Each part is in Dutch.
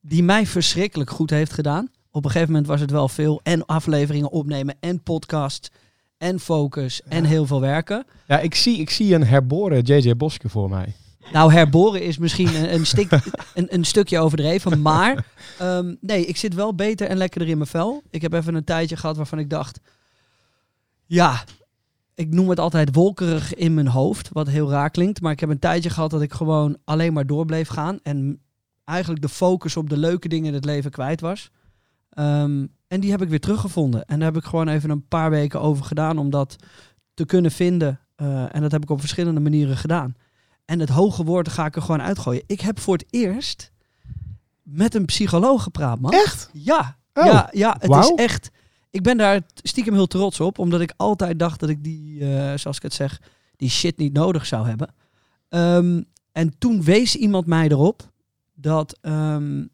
Die mij verschrikkelijk goed heeft gedaan. Op een gegeven moment was het wel veel. En afleveringen opnemen. En podcast. En focus. En heel veel werken. Ja, ik zie, ik zie een herboren JJ Boske voor mij. Nou, herboren is misschien een, een, stik, een, een stukje overdreven. Maar ehm, nee, ik zit wel beter en lekkerder in mijn vel. Ik heb even een tijdje gehad waarvan ik dacht... Ja, ik noem het altijd wolkerig in mijn hoofd. Wat heel raar klinkt. Maar ik heb een tijdje gehad dat ik gewoon alleen maar door bleef gaan. En eigenlijk de focus op de leuke dingen in het leven kwijt was. Ehm, en die heb ik weer teruggevonden. En daar heb ik gewoon even een paar weken over gedaan om dat te kunnen vinden. Eh, en dat heb ik op verschillende manieren gedaan. En het hoge woord ga ik er gewoon uitgooien. Ik heb voor het eerst met een psycholoog gepraat, man. Echt? Ja, Oh, ja, ja het is echt... Ik ben daar stiekem heel trots op, omdat ik altijd dacht dat ik die, eh, zoals ik het zeg, die shit niet nodig zou hebben. Ehm, en toen wees iemand mij erop dat ehm,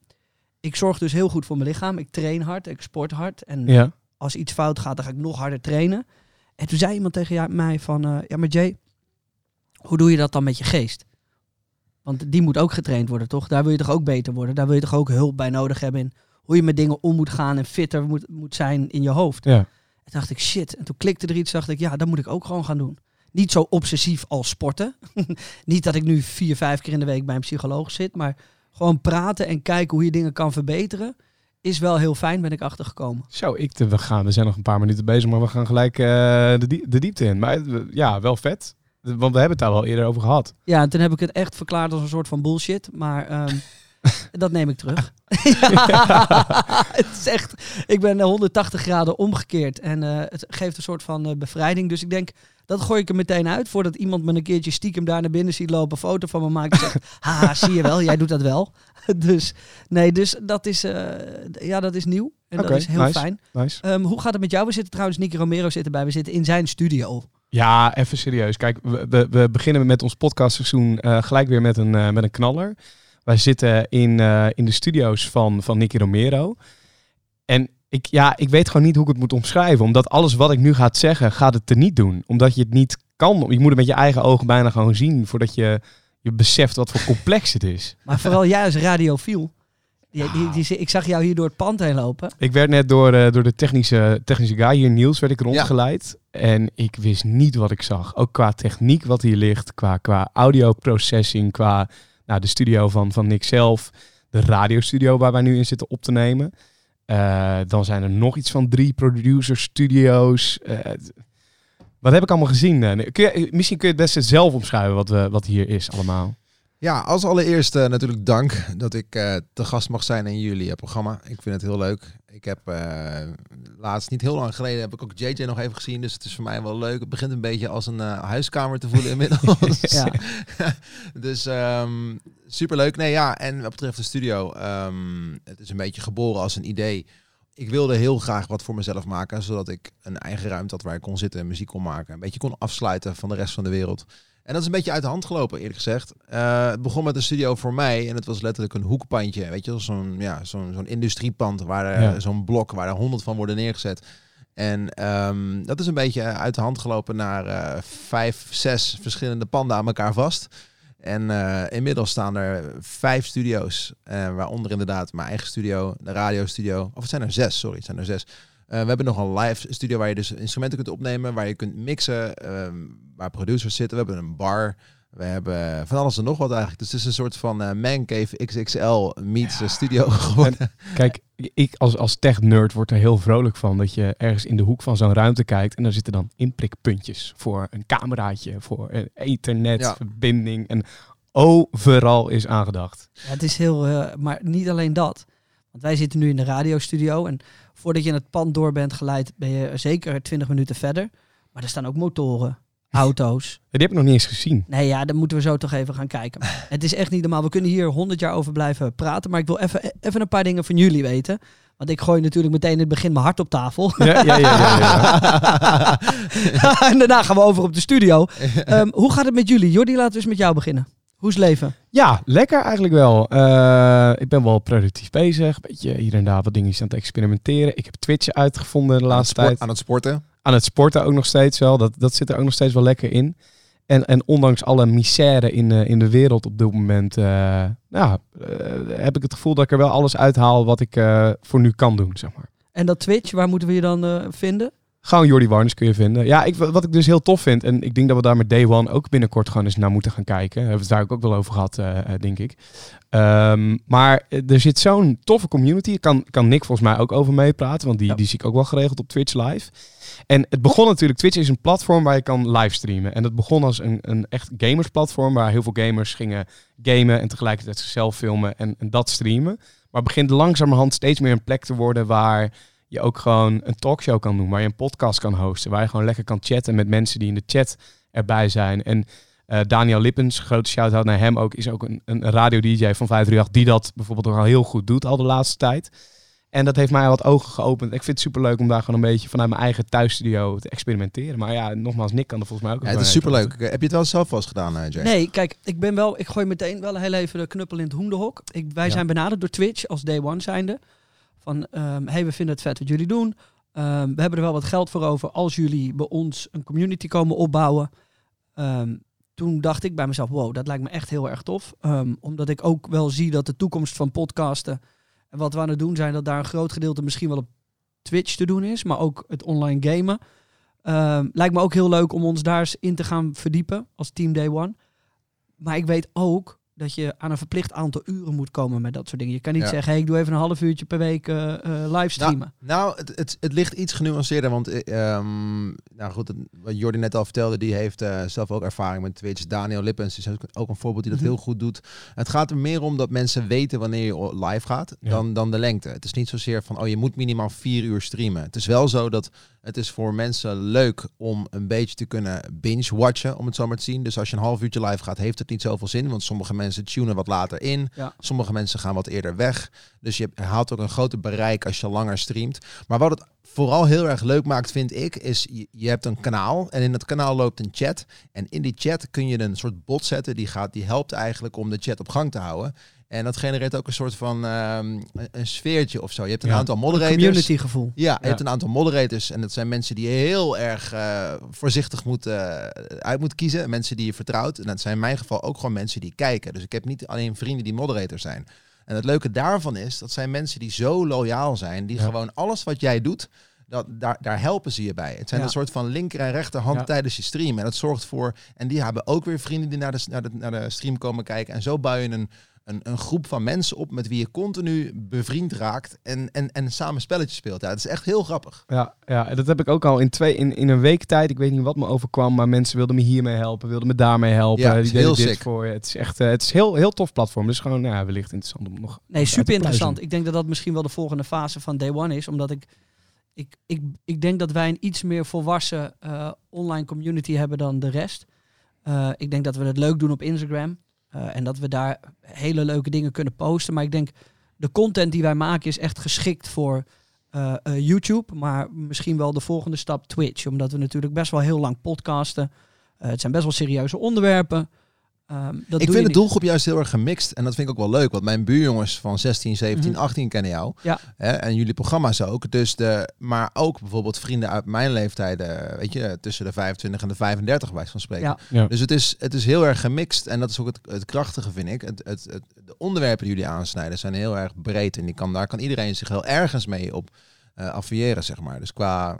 ik zorg dus heel goed voor mijn lichaam. Ik train hard, ik sport hard. En Ja. als iets fout gaat, dan ga ik nog harder trainen. En toen zei iemand tegen mij van, eh, ja maar Jay, hoe doe je dat dan met je geest? Want die moet ook getraind worden, toch? Daar wil je toch ook beter worden? Daar wil je toch ook hulp bij nodig hebben in hoe je met dingen om moet gaan en fitter moet, moet zijn in je hoofd. Ja. En dacht ik, shit. En toen klikte er iets, dacht ik, ja, dat moet ik ook gewoon gaan doen. Niet zo obsessief als sporten. Niet dat ik nu vier, vijf keer in de week bij een psycholoog zit, maar gewoon praten en kijken hoe je dingen kan verbeteren, is wel heel fijn, ben ik achtergekomen. Zo, ik, te- we, gaan, we zijn nog een paar minuten bezig, maar we gaan gelijk eh, de, die- de diepte in. Maar eh, ja, wel vet. Want we hebben het daar wel eerder over gehad. Ja, en toen heb ik het echt verklaard als een soort van bullshit. Maar ehm, dat neem ik terug. Ja, het is echt, ik ben eh, 180 graden omgekeerd. En eh, het geeft een soort van eh, bevrijding. Dus ik denk, dat gooi ik er meteen uit. Voordat iemand me een keertje stiekem daar naar binnen ziet lopen. Foto van me maakt en zegt, haha, zie je wel, jij doet dat wel. dus nee, dus dat is, eh, ja, dat is nieuw. En dat is heel nice. fijn. Nice. Ehm, hoe gaat het met jou? We zitten trouwens, Nicky Romero zit erbij. We zitten in zijn studio. Ja, even serieus. Kijk, we, we, we beginnen met ons podcastseizoen eh, gelijk weer met een, eh, met een knaller. Wij zitten in, in de studio's van, van Nicky Romero. En ik, ja, ik weet gewoon niet hoe ik het moet omschrijven. Omdat alles wat ik nu ga zeggen, gaat het er niet doen. Omdat je het niet kan. Je moet het met je eigen ogen bijna gewoon zien. Voordat je, je beseft wat voor complex het is. Maar vooral jij als radiofiel. Die, die, die, ik zag jou hier door het pand heen lopen. Ik werd net door, eh, door de technische, technische guy hier, Niels, werd ik rondgeleid. En ik wist niet wat ik zag. Ook qua techniek wat hier ligt, qua, qua audioprocessing, qua nou, de studio van, van Nick zelf, de radiostudio waar wij nu in zitten op te nemen. Eh, dan zijn er nog iets van drie producer studio's. Eh, wat heb ik allemaal gezien? Eh, kun je, misschien kun je het beste zelf omschrijven wat, we, wat hier is allemaal. Ja, als allereerst eh, natuurlijk dank dat ik te gast mag zijn in jullie programma. Ik vind het heel leuk. Ik heb laatst, niet heel lang geleden, heb ik ook JJ nog even gezien. Dus het is voor mij wel leuk. Het begint een beetje als een huiskamer te voelen inmiddels. Ja. dus ehm superleuk. Nee, ja, en wat betreft de studio, ehm, het is een beetje geboren als een idee. Ik wilde heel graag wat voor mezelf maken, zodat ik een eigen ruimte had waar ik kon zitten en muziek kon maken. Een beetje kon afsluiten van de rest van de wereld. En dat is een beetje uit de hand gelopen, eerlijk gezegd. Eh, het begon met een studio voor mij en het was letterlijk een hoekpandje. Weet je, zo'n ja, zo'n zo'n industriepand, waar Ja. zo'n blok waar er honderd van worden neergezet. En ehm, dat is een beetje uit de hand gelopen naar eh, vijf, zes verschillende panden aan elkaar vast. En eh, inmiddels staan er vijf studio's, eh, waaronder inderdaad mijn eigen studio, de radiostudio. Of het zijn er zes, sorry, het zijn er zes. Eh, we hebben nog een live studio waar je dus instrumenten kunt opnemen, waar je kunt mixen, ehm, waar producers zitten. We hebben een bar. We hebben van alles en nog wat eigenlijk. Dus het is een soort van eh mancave XXL meets eh, studio geworden. Kijk, ik als, als tech-nerd word er heel vrolijk van dat je ergens in de hoek van zo'n ruimte kijkt en daar zitten dan inprikpuntjes voor een cameraatje, voor een ethernetverbinding en overal is aangedacht. Ja, het is heel, eh, maar niet alleen dat. Want wij zitten nu in de radiostudio en voordat je in het pand door bent geleid, ben je zeker 20 minuten verder. Maar er staan ook motoren, auto's. Die heb ik nog niet eens gezien. Nee, ja, dan moeten we zo toch even gaan kijken. Het is echt niet normaal. We kunnen hier honderd jaar over blijven praten. Maar ik wil even, even een paar dingen van jullie weten. Want ik gooi natuurlijk meteen in het begin mijn hart op tafel. Ja, ja, ja. ja, ja. en daarna gaan we over op de studio. Ehm, hoe gaat het met jullie? Jordi, laten we eens met jou beginnen. Hoe is het leven? Ja, lekker eigenlijk wel. Eh, ik ben wel productief bezig. Een beetje hier en daar wat dingetjes aan het experimenteren. Ik heb Twitch uitgevonden de laatste tijd. aan het sporten. Aan het sporten ook nog steeds wel. Dat, dat zit er ook nog steeds wel lekker in. En, en ondanks alle misère in, eh, in de wereld op dit moment, eh, nou, eh, heb ik het gevoel dat ik er wel alles uithaal wat ik voor nu kan doen, zeg maar. En dat Twitch, waar moeten we je dan vinden? Gewoon Jordi Warnes kun je vinden. Ja, ik, wat ik dus heel tof vind, en ik denk dat we daar met Day One ook binnenkort gewoon eens naar moeten gaan kijken. Daar hebben we het daar ook wel over gehad, eh, eh, denk ik. Ehm, maar eh, er zit zo'n toffe community. Ik kan, kan Nick volgens mij ook over meepraten, want die, Ja. die zie ik ook wel geregeld op Twitch live. En het begon natuurlijk, Twitch is een platform waar je kan livestreamen. En dat begon als een, een echt gamersplatform, waar heel veel gamers gingen gamen en tegelijkertijd zichzelf filmen en, en dat streamen. Maar het begint langzamerhand steeds meer een plek te worden waar je ook gewoon een talkshow kan doen, waar je een podcast kan hosten, waar je gewoon lekker kan chatten met mensen die in de chat erbij zijn. En eh, Daniel Lippens, grote shout-out naar hem ook, is ook een, een radio-dj van 538 die dat bijvoorbeeld ook al heel goed doet al de laatste tijd. En dat heeft mij wat ogen geopend. Ik vind het superleuk om daar gewoon een beetje vanuit mijn eigen thuisstudio te experimenteren. Maar ja, nogmaals, Nick kan er volgens mij ook Ja, het is wel superleuk. Heb je het wel zelf vast gedaan, eh Jay? Nee, kijk, ik ben wel, ik gooi meteen wel heel even de knuppel in het hoenderhok. Ik, wij Ja. zijn benaderd door Twitch als Day One zijnde. Van, ehm hey, we vinden het vet wat jullie doen. Ehm, we hebben er wel wat geld voor over als jullie bij ons een community komen opbouwen. Ehm, toen dacht ik bij mezelf, wow, dat lijkt me echt heel erg tof. Omdat ik ook wel zie dat de toekomst van podcasten en wat we aan het doen zijn, dat daar een groot gedeelte misschien wel op Twitch te doen is, maar ook het online gamen. Lijkt me ook heel leuk om ons daar eens in te gaan verdiepen als Team Day One. Maar ik weet ook dat je aan een verplicht aantal uren moet komen met dat soort dingen. Je kan niet Ja. zeggen, hey, ik doe even een half uurtje per week eh eh, livestreamen. Nou, het, het, het ligt iets genuanceerder, want eh, ehm, nou goed, het- wat Jordi net al vertelde, die heeft eh, zelf ook ervaring met Twitch. Daniel Lippens is ook, een voorbeeld die dat Mhm. heel goed doet. Het gaat er meer om dat mensen weten wanneer je live gaat, Ja. dan, dan de lengte. Het is niet zozeer van, oh je moet minimaal vier uur streamen. Het is wel zo dat het is voor mensen leuk om een beetje te kunnen binge-watchen, om het zo maar te zien. Dus als je een half uurtje live gaat, heeft het niet zoveel zin, want sommige mensen tunen wat later in. Ja. Sommige mensen gaan wat eerder weg. Dus je haalt ook een groter bereik als je langer streamt. Maar wat het vooral heel erg leuk maakt, vind ik, is je, je hebt een kanaal en in dat kanaal loopt een chat. En in die chat kun je een soort bot zetten die, gaat, die helpt eigenlijk om de chat op gang te houden. En dat genereert ook een soort van ehm, een, sfeertje of zo. Je hebt een Ja. aantal moderators. community gevoel. Ja, je Ja. hebt een aantal moderators en dat zijn mensen die je heel erg eh, voorzichtig moet, eh, uit moet kiezen. Mensen die je vertrouwt. En dat zijn in mijn geval ook gewoon mensen die kijken. Dus ik heb niet alleen vrienden die moderator zijn. En het leuke daarvan is, dat zijn mensen die zo loyaal zijn, die Ja. gewoon alles wat jij doet, dat, daar, daar helpen ze je bij. Het zijn Ja. een soort van linker en rechterhand Ja. tijdens je stream. En dat zorgt voor, en die hebben ook weer vrienden die naar de, naar de, naar de stream komen kijken. En zo bouw je een, een, een groep van mensen op met wie je continu bevriend raakt en, en, en samen spelletjes speelt. Ja, het is echt heel grappig. Ja, ja, en dat heb ik ook al in, twee, in, in een week tijd. Ik weet niet wat me overkwam, maar mensen wilden me hiermee helpen, wilden me daarmee helpen. Ja, die het is deden heel dit sick. voor je. Het is echt, eh, het is heel, heel tof platform. Dus gewoon, nou, ja, wellicht interessant om nog. Nee, super te interessant. Ik denk dat dat misschien wel de volgende fase van Day One is. Omdat ik, ik, ik, ik denk dat wij een iets meer volwassen eh, online community hebben dan de rest. Eh, ik denk dat we het leuk doen op Instagram. Eh, en dat we daar hele leuke dingen kunnen posten. Maar ik denk, de content die wij maken is echt geschikt voor eh, eh, YouTube. Maar misschien wel de volgende stap Twitch. Omdat we natuurlijk best wel heel lang podcasten. Het zijn best wel serieuze onderwerpen. Ehm, dat ik doe je vind de niet- doelgroep juist heel erg gemixt. En dat vind ik ook wel leuk. Want mijn buurjongens van 16, 17, Mhm. 18 kennen jou. Ja. Hè, en jullie programma's ook. Dus de, maar ook bijvoorbeeld vrienden uit mijn leeftijd. eh, Weet je, tussen de 25 en de 35 bij van spreken. Ja. Ja. Dus het is, het is heel erg gemixt. En dat is ook het, het krachtige, vind ik. Het, het, het, de onderwerpen die jullie aansnijden zijn heel erg breed. En die kan, daar kan iedereen zich heel ergens mee op eh affiliëren, zeg maar. Dus qua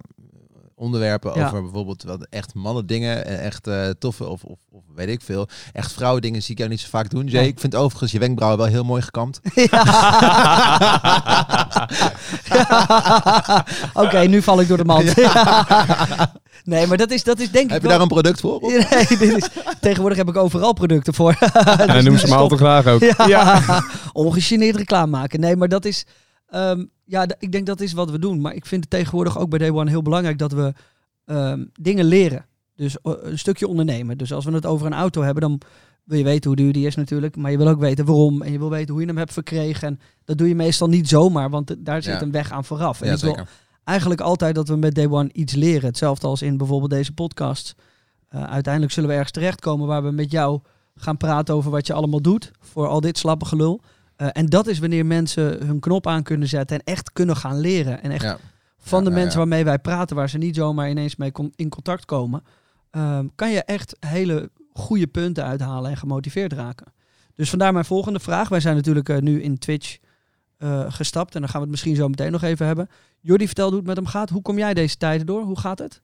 onderwerpen Ja. over bijvoorbeeld wat echt mannen dingen en echt eh, toffe of, of, of weet ik veel. Echt vrouwen dingen zie ik jou niet zo vaak doen. Jay, ik vind overigens je wenkbrauwen wel heel mooi gekamd. Oké, nu val ik door de mand. nee, maar dat is, dat is denk Heb ik je wel... daar een product voor? Nee, dit is... Tegenwoordig heb ik overal producten voor. En dan noemen ze me al te graag ook. ja. Ongegeneerd reclame maken. Nee, maar dat is... ehm, ja, ik denk dat is wat we doen. Maar ik vind het tegenwoordig ook bij Day One heel belangrijk dat we ehm, dingen leren. Dus een stukje ondernemen. Dus als we het over een auto hebben, dan wil je weten hoe duur die is natuurlijk. Maar je wil ook weten waarom. En je wil weten hoe je hem hebt verkregen. En dat doe je meestal niet zomaar, want daar zit Ja. een weg aan vooraf. En Ja, ik wil zeker. eigenlijk altijd dat we met Day One iets leren. Hetzelfde als in bijvoorbeeld deze podcast. Eh, uiteindelijk zullen we ergens terechtkomen waar we met jou gaan praten over wat je allemaal doet. Voor al dit slappe gelul. Eh, en dat is wanneer mensen hun knop aan kunnen zetten en echt kunnen gaan leren. En echt Ja. van de Ja, mensen waarmee wij praten, waar ze niet zomaar ineens mee in contact komen, ehm, kan je echt hele goede punten uithalen en gemotiveerd raken. Dus vandaar mijn volgende vraag. Wij zijn natuurlijk eh, nu in Twitch eh, gestapt en dan gaan we het misschien zo meteen nog even hebben. Jordi, vertel hoe het met hem gaat. Hoe kom jij deze tijden door? Hoe gaat het?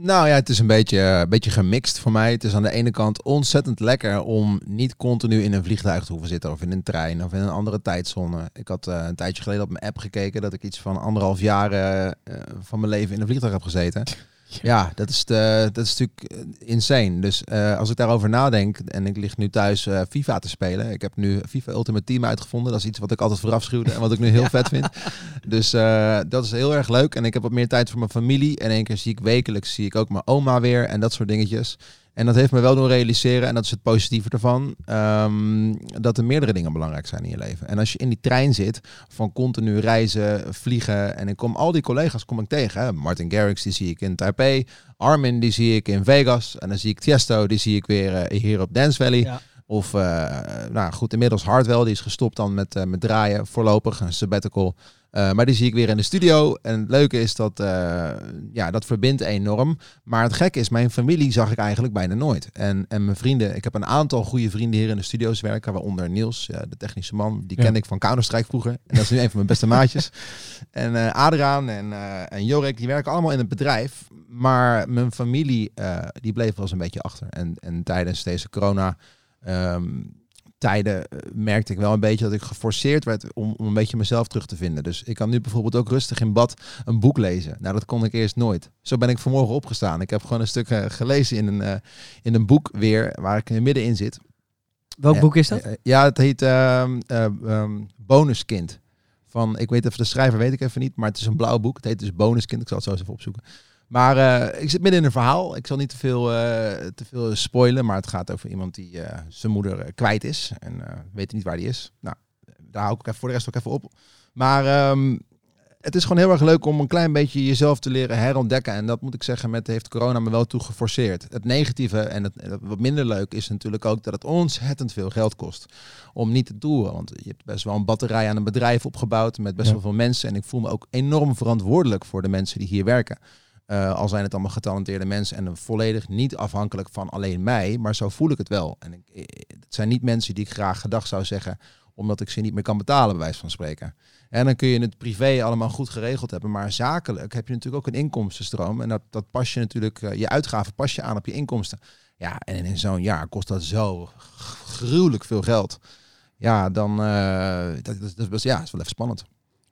Nou ja, het is een beetje, eh, een beetje gemixt voor mij. Het is aan de ene kant ontzettend lekker om niet continu in een vliegtuig te hoeven zitten of in een trein of in een andere tijdzone. Ik had eh, een tijdje geleden op mijn app gekeken dat ik iets van anderhalf jaar eh, van mijn leven in een vliegtuig heb gezeten. Ja, dat is, de, dat is natuurlijk eh, insane. Dus eh, als ik daarover nadenk en ik lig nu thuis eh, FIFA te spelen. Ik heb nu FIFA Ultimate Team uitgevonden. Dat is iets wat ik altijd vooraf schuwde en wat ik nu heel vet vind. Dus dat is heel erg leuk. En ik heb wat meer tijd voor mijn familie. En één keer zie ik wekelijks zie ik ook mijn oma weer en dat soort dingetjes. En dat heeft me wel doen realiseren, en dat is het positieve ervan, ehm, dat er meerdere dingen belangrijk zijn in je leven. En als je in die trein zit, van continu reizen, vliegen, en ik kom al die collega's kom ik tegen. Hè? Martin Garrix, die zie ik in Taipei. Armin, die zie ik in Vegas. En dan zie ik Tiesto, die zie ik weer eh, hier op Dance Valley. Ja. Of, eh, nou goed, inmiddels Hardwell, die is gestopt dan met, eh, met draaien, voorlopig, een sabbatical. Eh, maar die zie ik weer in de studio. En het leuke is dat, eh, ja, dat verbindt enorm. Maar het gekke is, mijn familie zag ik eigenlijk bijna nooit. En, en mijn vrienden, ik heb een aantal goede vrienden hier in de studio's werken, waaronder Niels, ja, de technische man. Die Ja. kende ik van Counter-Strike vroeger. En dat is nu een van mijn beste maatjes. En eh Adriaan en, eh en Jorik, die werken allemaal in het bedrijf. Maar mijn familie, eh, die bleef wel eens een beetje achter. En, en tijdens deze corona... ehm, tijden eh, merkte ik wel een beetje dat ik geforceerd werd om, om een beetje mezelf terug te vinden. Dus ik kan nu bijvoorbeeld ook rustig in bad een boek lezen. Nou, dat kon ik eerst nooit. Zo ben ik vanmorgen opgestaan. Ik heb gewoon een stuk eh, gelezen in een, eh, in een boek weer waar ik middenin zit. Welk boek is dat? ja, het heet ehm, Bonuskind. Van, ik weet even de schrijver, weet ik even niet, maar het is een blauw boek. Het heet dus Bonuskind. Ik zal het zo eens even opzoeken. Maar eh, ik zit midden in een verhaal. Ik zal niet te veel, eh, te veel spoilen, maar het gaat over iemand die eh, zijn moeder kwijt is en weet niet waar die is. Nou, daar hou ik even voor de rest ook even op. Maar ehm, het is gewoon heel erg leuk om een klein beetje jezelf te leren herontdekken. En dat moet ik zeggen, met heeft corona me wel toe geforceerd. Het negatieve en het, wat minder leuk is natuurlijk ook dat het ontzettend veel geld kost om niet te toeren. Want je hebt best wel een batterij aan een bedrijf opgebouwd met best Ja. wel veel mensen. En ik voel me ook enorm verantwoordelijk voor de mensen die hier werken. Eh, al zijn het allemaal getalenteerde mensen en volledig niet afhankelijk van alleen mij, maar zo voel ik het wel. En eh, het zijn niet mensen die ik graag gedag zou zeggen, omdat ik ze niet meer kan betalen, bij wijze van spreken. En dan kun je het privé allemaal goed geregeld hebben, maar zakelijk heb je natuurlijk ook een inkomstenstroom. En dat, dat pas je natuurlijk, eh, je uitgaven pas je aan op je inkomsten. Ja, en in zo'n jaar kost dat zo gruwelijk veel geld. Ja, dan eh, dat, dat, dat ja, is wel even spannend.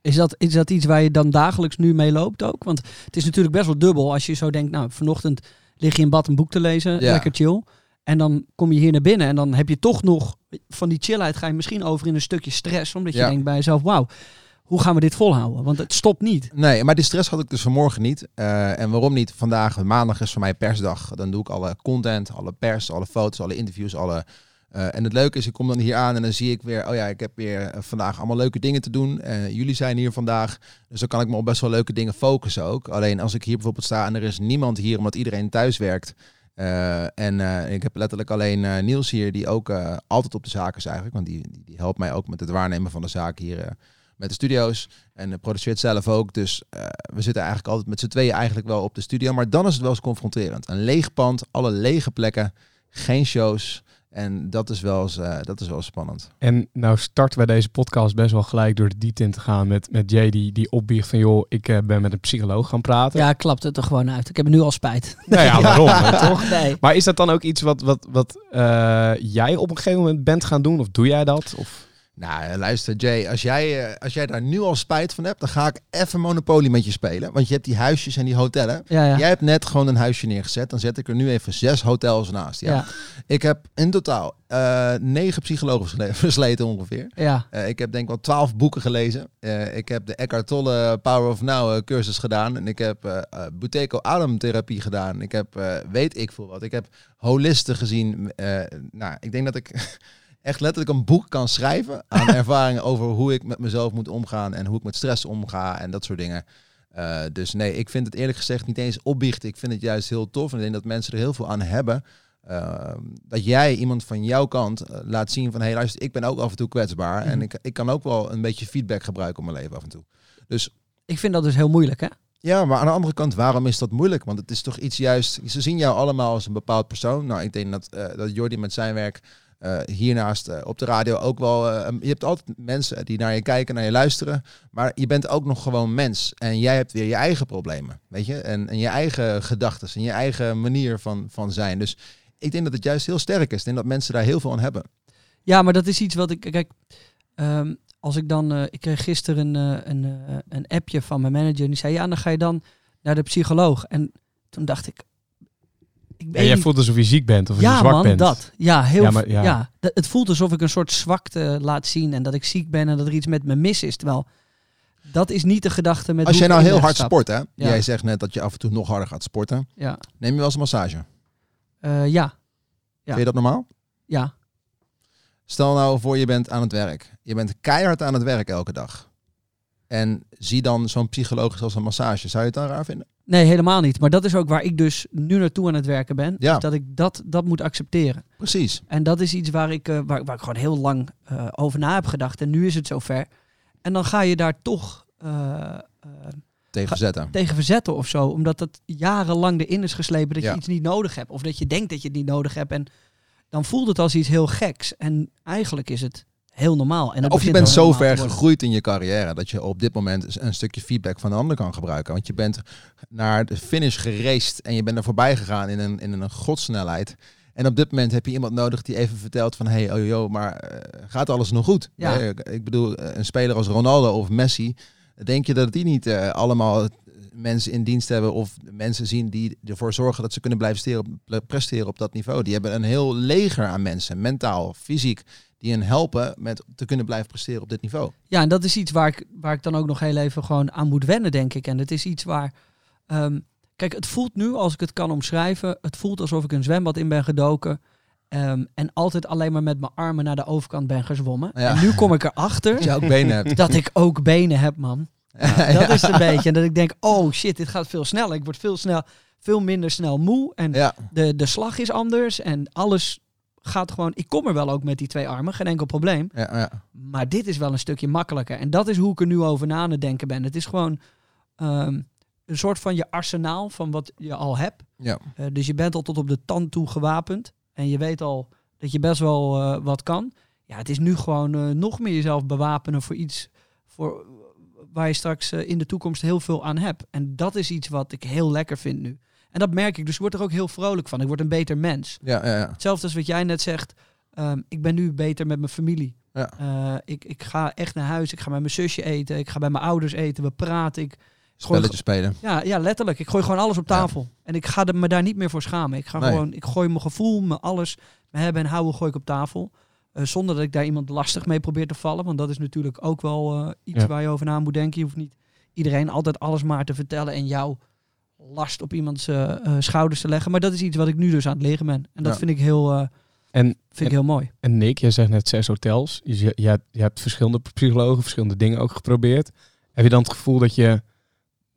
Is dat, is dat iets waar je dan dagelijks nu mee loopt ook? Want het is natuurlijk best wel dubbel als je zo denkt, nou, vanochtend lig je in bad een boek te lezen, Ja. lekker chill. En dan kom je hier naar binnen en dan heb je toch nog, van die chillheid ga je misschien over in een stukje stress. Omdat je Ja. denkt bij jezelf, wauw, hoe gaan we dit volhouden? Want het stopt niet. Nee, maar die stress had ik dus vanmorgen niet. Eh, en waarom niet? Vandaag, maandag is voor mij persdag. Dan doe ik alle content, alle pers, alle foto's, alle interviews, alle... eh, en het leuke is, ik kom dan hier aan en dan zie ik weer, oh ja, ik heb weer eh, vandaag allemaal leuke dingen te doen. Eh, jullie zijn hier vandaag, dus dan kan ik me op best wel leuke dingen focussen ook. Alleen als ik hier bijvoorbeeld sta en er is niemand hier omdat iedereen thuis werkt. en ik heb letterlijk alleen Niels hier, die ook altijd op de zaak is eigenlijk. Want die, die, die helpt mij ook met het waarnemen van de zaak hier met de studio's. En produceert zelf ook. Dus we zitten eigenlijk altijd met z'n tweeën eigenlijk wel op de studio. Maar dan is het wel eens confronterend. Een leeg pand, alle lege plekken, geen shows. En dat is wel eens, eh, dat is wel spannend. En nou starten wij deze podcast best wel gelijk door de diepte in te gaan met, met Jay die, die opbiecht van joh, ik eh, ben met een psycholoog gaan praten. Ja, klapt het er gewoon uit. Ik heb nu al spijt. Nou ja, waarom? toch? Nee. Maar is dat dan ook iets wat, wat, wat eh, jij op een gegeven moment bent gaan doen? Of doe jij dat? Of... Nou, luister Jay, als jij, eh, als jij daar nu al spijt van hebt, dan ga ik even Monopoly met je spelen. Want je hebt die huisjes en die hotellen. Ja, ja. Jij hebt net gewoon een huisje neergezet. Dan zet ik er nu even zes hotels naast. Ja. Ja. Ik heb in totaal eh, negen psychologen versle- versleten ongeveer. Ja. Eh, ik heb denk ik wel twaalf boeken gelezen. Eh, ik heb de Eckhart Tolle Power of Now eh, cursus gedaan. En ik heb eh eh, Buteco ademtherapie gedaan. Ik heb eh, weet ik veel wat. Ik heb holisten gezien. Eh, nou, ik denk dat ik echt letterlijk een boek kan schrijven aan ervaringen over hoe ik met mezelf moet omgaan en hoe ik met stress omga en dat soort dingen. Eh, dus nee, ik vind het eerlijk gezegd niet eens opbiechten. Ik vind het juist heel tof en ik denk dat mensen er heel veel aan hebben. Uh, dat jij iemand van jouw kant eh, laat zien van... hé, hey, luister, ik ben ook af en toe kwetsbaar. En ik, ik kan ook wel een beetje feedback gebruiken op mijn leven af en toe. Dus Ik vind dat dus heel moeilijk, hè? ja, maar aan de andere kant, waarom is dat moeilijk? Want het is toch iets juist... Ze zien jou allemaal als een bepaald persoon. Nou, ik denk dat, eh dat Jordi met zijn werk... eh, hiernaast eh, op de radio ook wel... eh, je hebt altijd mensen die naar je kijken, naar je luisteren. Maar je bent ook nog gewoon mens. En jij hebt weer je eigen problemen, weet je? En, en je eigen gedachten en je eigen manier van, van zijn. Dus ik denk dat het juist heel sterk is. Ik denk dat mensen daar heel veel aan hebben. Ja, maar dat is iets wat ik... Kijk, ehm, als ik dan... ik kreeg gisteren een, een, een appje van mijn manager. En die zei, ja, dan ga je dan naar de psycholoog. En toen dacht ik... ik En jij niet- voelt alsof je ziek bent of je ja, zwak man, bent. dat. Ja, heel Ja, ja, maar- ja. ja. d- Het voelt alsof ik een soort zwakte laat zien en dat ik ziek ben en dat er iets met me mis is. Terwijl dat is niet de gedachte met. Als jij nou heel hard sport, hè? Ja. Jij zegt net dat je af en toe nog harder gaat sporten. Ja, Neem je wel eens een massage? Eh, ja, Vind je dat normaal? ja. Stel nou voor je bent aan het werk. Je bent keihard aan het werk elke dag. En zie dan zo'n psycholoog als een massage. Zou je het dan raar vinden? Nee, helemaal niet. Maar dat is ook waar ik dus nu naartoe aan het werken ben. Ja. Is dat ik dat, dat moet accepteren. Precies. En dat is iets waar ik, eh, waar, waar ik gewoon heel lang eh, over na heb gedacht. En nu is het zover. En dan ga je daar toch eh, Tegen verzetten. tegen verzetten of zo. Omdat dat jarenlang erin is geslepen dat Ja. je iets niet nodig hebt. Of dat je denkt dat je het niet nodig hebt. En dan voelt het als iets heel geks. En eigenlijk is het heel normaal. En Of je bent zo ver gegroeid in je carrière dat je op dit moment een stukje feedback van de ander kan gebruiken. Want je bent naar de finish geraced en je bent er voorbij gegaan in een, in een godsnelheid. En op dit moment heb je iemand nodig die even vertelt van... hey, oh joh, maar eh, gaat alles nog goed? Ja. Ik bedoel, eh, een speler als Ronaldo of Messi... denk je dat die niet eh, allemaal mensen in dienst hebben... of mensen zien die ervoor zorgen dat ze kunnen blijven steren, presteren op dat niveau? Die hebben een heel leger aan mensen, mentaal, fysiek... die hen helpen met te kunnen blijven presteren op dit niveau. Ja, en dat is iets waar ik, waar ik dan ook nog heel even gewoon aan moet wennen, denk ik. En het is iets waar... ehm, kijk, het voelt nu, als ik het kan omschrijven... het voelt alsof ik een zwembad in ben gedoken... ehm, en altijd alleen maar met mijn armen naar de overkant ben gezwommen. Ja. En nu kom ik erachter Dat je ook benen hebt. dat ik ook benen heb, man. Ja, dat is een beetje. En dat ik denk, oh shit, dit gaat veel sneller. Ik word veel, snel, veel minder snel moe. En de, de slag is anders. En alles gaat gewoon... Ik kom er wel ook met die twee armen, geen enkel probleem. ja, ja. Maar dit is wel een stukje makkelijker. En dat is hoe ik er nu over na aan het denken ben. Het is gewoon ehm, een soort van je arsenaal van wat je al hebt. ja. Eh, dus je bent al tot op de tand toe gewapend. En je weet al dat je best wel eh, wat kan. Ja, het is nu gewoon eh, nog meer jezelf bewapenen voor iets voor, waar je straks in de toekomst heel veel aan hebt. En dat is iets wat ik heel lekker vind nu. En dat merk ik. Dus ik word er ook heel vrolijk van. Ik word een beter mens. Ja, ja, ja. Hetzelfde als wat jij net zegt. Ehm, ik ben nu beter met mijn familie. Ja. Eh, ik, ik ga echt naar huis. Ik ga met mijn zusje eten. Ik ga bij mijn ouders eten. We praten. Ik, Spelletjes spelen. ja, ja, letterlijk. Ik gooi gewoon alles op tafel. En ik ga er, me daar niet meer voor schamen. Ik ga Nee. gewoon, ik gooi mijn gevoel, mijn alles, mijn hebben en houden gooi ik op tafel. Eh, zonder dat ik daar iemand lastig mee probeer te vallen. Want dat is natuurlijk ook wel eh, iets Ja. waar je over na moet denken. Je hoeft niet iedereen altijd alles maar te vertellen en jouw last op iemands eh, eh, schouders te leggen. Maar dat is iets wat ik nu dus aan het leren ben. En dat Ja. vind ik heel, eh, En, vind ik heel mooi. en Nick, jij zegt net zes hotels. Dus je, je, je hebt verschillende psychologen, verschillende dingen ook geprobeerd. Heb je dan het gevoel dat je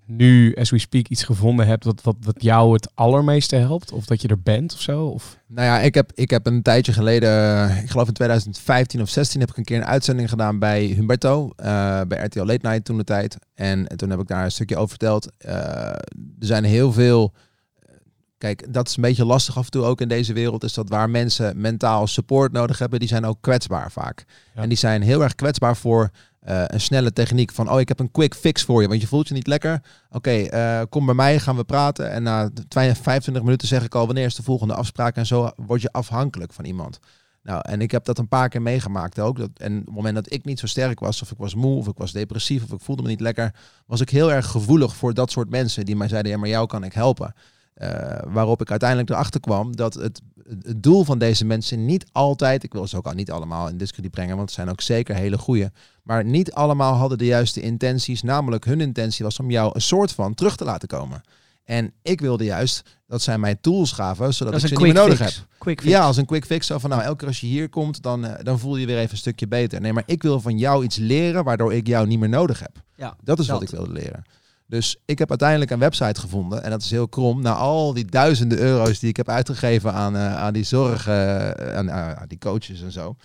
nu, as we speak, iets gevonden hebt wat, wat, wat jou het allermeeste helpt? Of dat je er bent of zo? Of... Nou ja, ik heb, ik heb een tijdje geleden, eh, ik geloof in 2015 of 16, heb ik een keer een uitzending gedaan bij Humberto, eh, bij RTL Late Night toen de tijd. En toen heb ik daar een stukje over verteld. Eh, er zijn heel veel, kijk, dat is een beetje lastig af en toe ook in deze wereld, is dat waar mensen mentaal support nodig hebben, die zijn ook kwetsbaar vaak. Ja. En die zijn heel erg kwetsbaar voor eh, een snelle techniek van, oh, ik heb een quick fix voor je, want je voelt je niet lekker. Oké, eh, kom bij mij, gaan we praten. En na 22 25 minuten zeg ik al, wanneer is de volgende afspraak? En zo word je afhankelijk van iemand. Nou, en ik heb dat een paar keer meegemaakt ook. Dat, en op het moment dat ik niet zo sterk was, of ik was moe, of ik was depressief, of ik voelde me niet lekker, was ik heel erg gevoelig voor dat soort mensen die mij zeiden, ja, maar jou kan ik helpen. Eh, waarop ik uiteindelijk erachter kwam dat het, het doel van deze mensen niet altijd, ik wil ze ook al niet allemaal in discrediet brengen, want het zijn ook zeker hele goede, maar niet allemaal hadden de juiste intenties. Namelijk hun intentie was om jou een soort van terug te laten komen. En ik wilde juist dat zij mij tools gaven, zodat Dat ik ze niet meer nodig fix. heb. Quick fix. Ja, als een quick fix. Zo van, nou, elke keer als je hier komt, dan, eh, dan voel je je weer even een stukje beter. Nee, maar ik wil van jou iets leren, waardoor ik jou niet meer nodig heb. Ja, Dat is wat ik wilde leren. Dus ik heb uiteindelijk een website gevonden. En dat is heel krom. Na al die duizenden euro's die ik heb uitgegeven aan, eh, aan die zorg, eh, aan, aan die coaches en zo.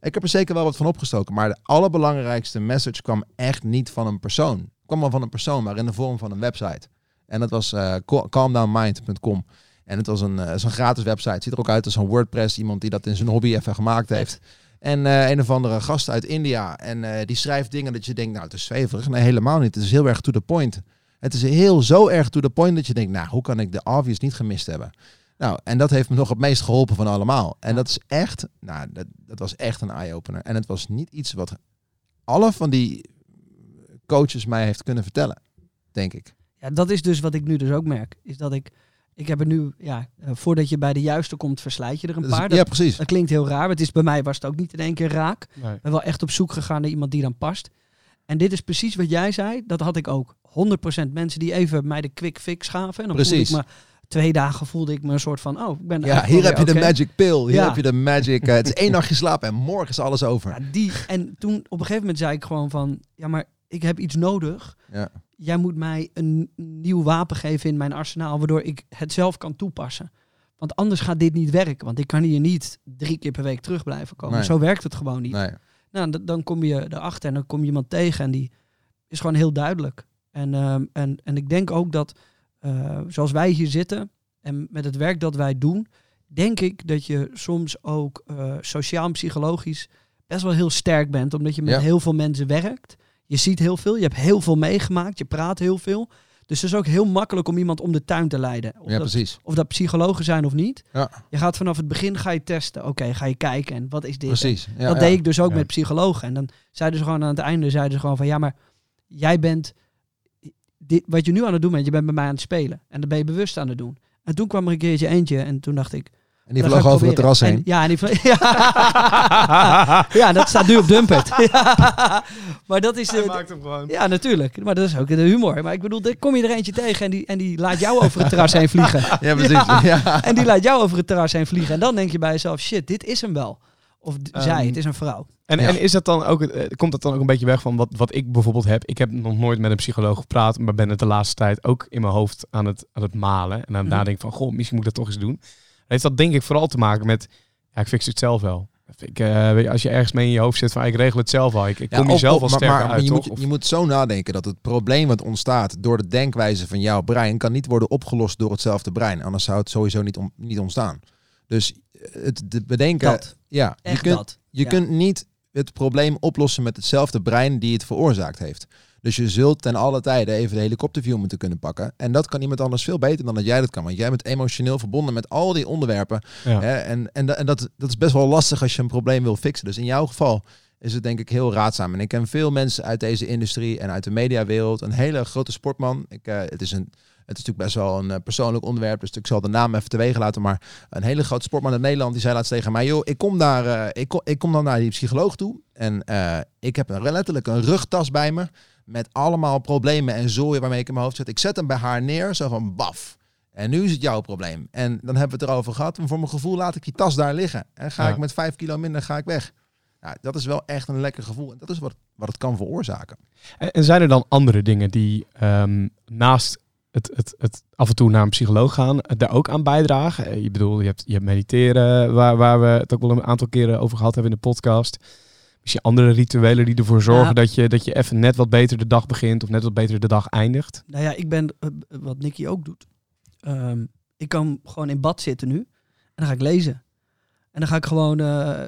Ik heb er zeker wel wat van opgestoken. Maar de allerbelangrijkste message kwam echt niet van een persoon. Het kwam wel van een persoon, maar in de vorm van een website. En dat was eh, cal- calmdownmind.com. En het was een, een gratis website. Ziet er ook uit als een WordPress. Iemand die dat in zijn hobby even gemaakt heeft. En eh, een of andere gast uit India. En die schrijft dingen dat je denkt, nou het is zweverig. Nee, helemaal niet. Het is heel erg to the point. Het is heel zo erg to the point dat je denkt, nou hoe kan ik de obvious niet gemist hebben? Nou, en dat heeft me nog het meest geholpen van allemaal. En dat is echt, nou, dat, dat was echt een eye-opener. En het was niet iets wat alle van die coaches mij heeft kunnen vertellen, denk ik. Ja, dat is dus wat ik nu dus ook merk. Is dat ik, ik heb er nu, ja, eh, voordat je bij de juiste komt, verslijt je er een Dat is- paar. ja, Dat, precies. dat klinkt heel raar. Het is, bij mij was het ook niet in één keer raak. Nee. Ik ben wel echt op zoek gegaan naar iemand die dan past. En dit is precies wat jij zei. Dat had ik ook. 100% mensen die even mij de quick fix gaven. En dan Precies. ik me, twee dagen voelde ik me een soort van, oh, ik ben Ja, hier heb je de magic pill. Hier Ja. heb je de magic. het is één nachtje slapen en morgen is alles over. Ja, die, en toen op een gegeven moment zei ik gewoon van, ja, maar ik heb iets nodig. Ja. Jij moet mij een nieuw wapen geven in mijn arsenaal, waardoor ik het zelf kan toepassen. Want anders gaat dit niet werken. Want ik kan hier niet drie keer per week terug blijven komen. Nee. Zo werkt het gewoon niet. Nee. Nou, dan kom je erachter en dan kom je iemand tegen en die is gewoon heel duidelijk. En, ehm, en, en ik denk ook dat, eh, zoals wij hier zitten en met het werk dat wij doen, denk ik dat je soms ook eh, sociaal en psychologisch best wel heel sterk bent, omdat je met Ja. heel veel mensen werkt. Je ziet heel veel, je hebt heel veel meegemaakt, je praat heel veel. Dus het is ook heel makkelijk om iemand om de tuin te leiden. Of, Ja, dat, of dat psychologen zijn of niet. Ja. Je gaat vanaf het begin ga je testen. Oké, ga je kijken en wat is dit? Precies. Ja, dat deed ik dus ook met psychologen. En dan zeiden ze gewoon aan het einde, zeiden ze gewoon van ja, maar jij bent, dit, wat je nu aan het doen bent, je bent bij mij aan het spelen. En dat ben je bewust aan het doen. En toen kwam er een keertje eentje en toen dacht ik... En die vloog over het terras heen. En- ja, en die ja. ja, dat staat nu op Dumpert. Ja. Maar dat is... Hij de- maakt hem gewoon. ja, natuurlijk. Maar dat is ook de humor. Maar ik bedoel, kom je er eentje tegen en die, en die laat jou over het terras heen vliegen. Ja, precies. Ja. En die laat jou over het terras heen vliegen. En dan denk je bij jezelf, shit, dit is hem wel. Of d- zij, Ehm, het is een vrouw. En, Ja. en is dat dan ook, eh, komt dat dan ook een beetje weg van wat, wat ik bijvoorbeeld heb? Ik heb nog nooit met een psycholoog gepraat, maar ben het de laatste tijd ook in mijn hoofd aan het, aan het malen. En aan het Mhm. nadenken van, goh, misschien moet ik dat toch eens doen. Heeft dat denk ik vooral te maken met, ja, ik fix het zelf wel. Ik, eh, weet je, als je ergens mee in je hoofd zit van, ik regel het zelf al. Ik, ik Ja, kom jezelf al maar- sterker maar uit, je, toch? moet, je moet zo nadenken dat het probleem wat ontstaat door de denkwijze van jouw brein kan niet worden opgelost door hetzelfde brein. Anders zou het sowieso niet, om, niet ontstaan. Dus eh, het de bedenken. Dat. Ja, je Echt kunt, dat. je Ja. kunt niet het probleem oplossen met hetzelfde brein die het veroorzaakt heeft. Dus je zult ten alle tijde even de helikopterview moeten kunnen pakken. En dat kan iemand anders veel beter dan dat jij dat kan. Want jij bent emotioneel verbonden met al die onderwerpen. ja. Hè? En, en dat, dat is best wel lastig als je een probleem wil fixen. Dus in jouw geval is het denk ik heel raadzaam. En ik ken veel mensen uit deze industrie en uit de mediawereld. Een hele grote sportman. Ik, eh, het, is een, het is natuurlijk best wel een eh, persoonlijk onderwerp. Dus ik zal de naam even teweeg laten. Maar een hele grote sportman in Nederland. Die zei laatst tegen mij. Joh, ik kom, daar, eh, ik, kom, ik kom dan naar die psycholoog toe. En eh, ik heb een, letterlijk een rugtas bij me. Met allemaal problemen en zooien waarmee ik in mijn hoofd zit. Ik zet hem bij haar neer. Zo van baf. En nu is het jouw probleem. En dan hebben we het erover gehad. Voor mijn gevoel laat ik die tas daar liggen. En ga Ja. ik met vijf kilo minder ga ik weg. Ja, dat is wel echt een lekker gevoel. En dat is wat, wat het kan veroorzaken. En, en zijn er dan andere dingen die ehm, naast het, het, het af en toe naar een psycholoog gaan, daar ook aan bijdragen? Eh, Je bedoel, je hebt, je hebt mediteren, waar, waar we het ook wel een aantal keren over gehad hebben in de podcast. Misschien andere rituelen die ervoor zorgen Ja. dat, je, dat je even net wat beter de dag begint of net wat beter de dag eindigt. Nou ja, ik ben, eh, wat Nicky ook doet. Ehm, ik kan gewoon in bad zitten nu. En dan ga ik lezen. En dan ga ik gewoon... eh,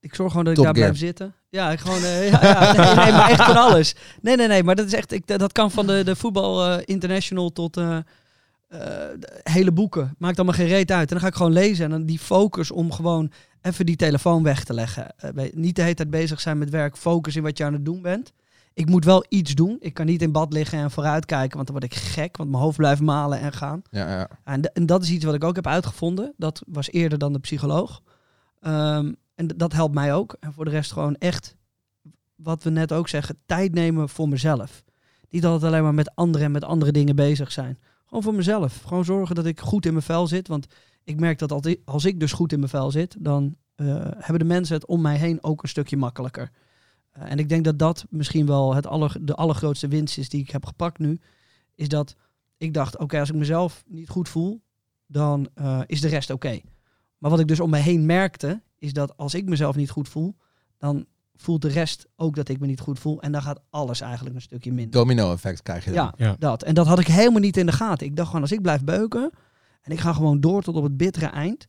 ik zorg gewoon dat ik daar Gear. blijf zitten. Ja, ik gewoon... eh, ja, ja, nee, nee, maar echt van alles. Nee, nee, nee. Maar dat is echt... Ik, dat kan van de, de voetbal eh, international tot... eh, hele boeken. Maakt allemaal geen reet uit. En dan ga ik gewoon lezen. En dan die focus om gewoon even die telefoon weg te leggen. Niet de hele tijd bezig zijn met werk. Focus in wat je aan het doen bent. Ik moet wel iets doen. Ik kan niet in bad liggen en vooruitkijken. Want dan word ik gek. Want mijn hoofd blijft malen en gaan. Ja, ja. En, en dat is iets wat ik ook heb uitgevonden. Dat was eerder dan de psycholoog. Ehm, en dat helpt mij ook. En voor de rest gewoon echt, wat we net ook zeggen, tijd nemen voor mezelf. Niet altijd alleen maar met anderen en met andere dingen bezig zijn. Gewoon voor mezelf. Gewoon zorgen dat ik goed in mijn vel zit. Want ik merk dat als ik, als ik dus goed in mijn vel zit, dan eh, hebben de mensen het om mij heen ook een stukje makkelijker. Eh, en ik denk dat dat misschien wel het aller, de allergrootste winst is die ik heb gepakt nu. Is dat ik dacht, oké, als ik mezelf niet goed voel, dan eh, is de rest oké. Maar wat ik dus om me heen merkte, is dat als ik mezelf niet goed voel, dan voelt de rest ook dat ik me niet goed voel. En dan gaat alles eigenlijk een stukje minder. Domino-effect krijg je dan. Ja, Ja. dat. En dat had ik helemaal niet in de gaten. Ik dacht gewoon, als ik blijf beuken en ik ga gewoon door tot op het bittere eind.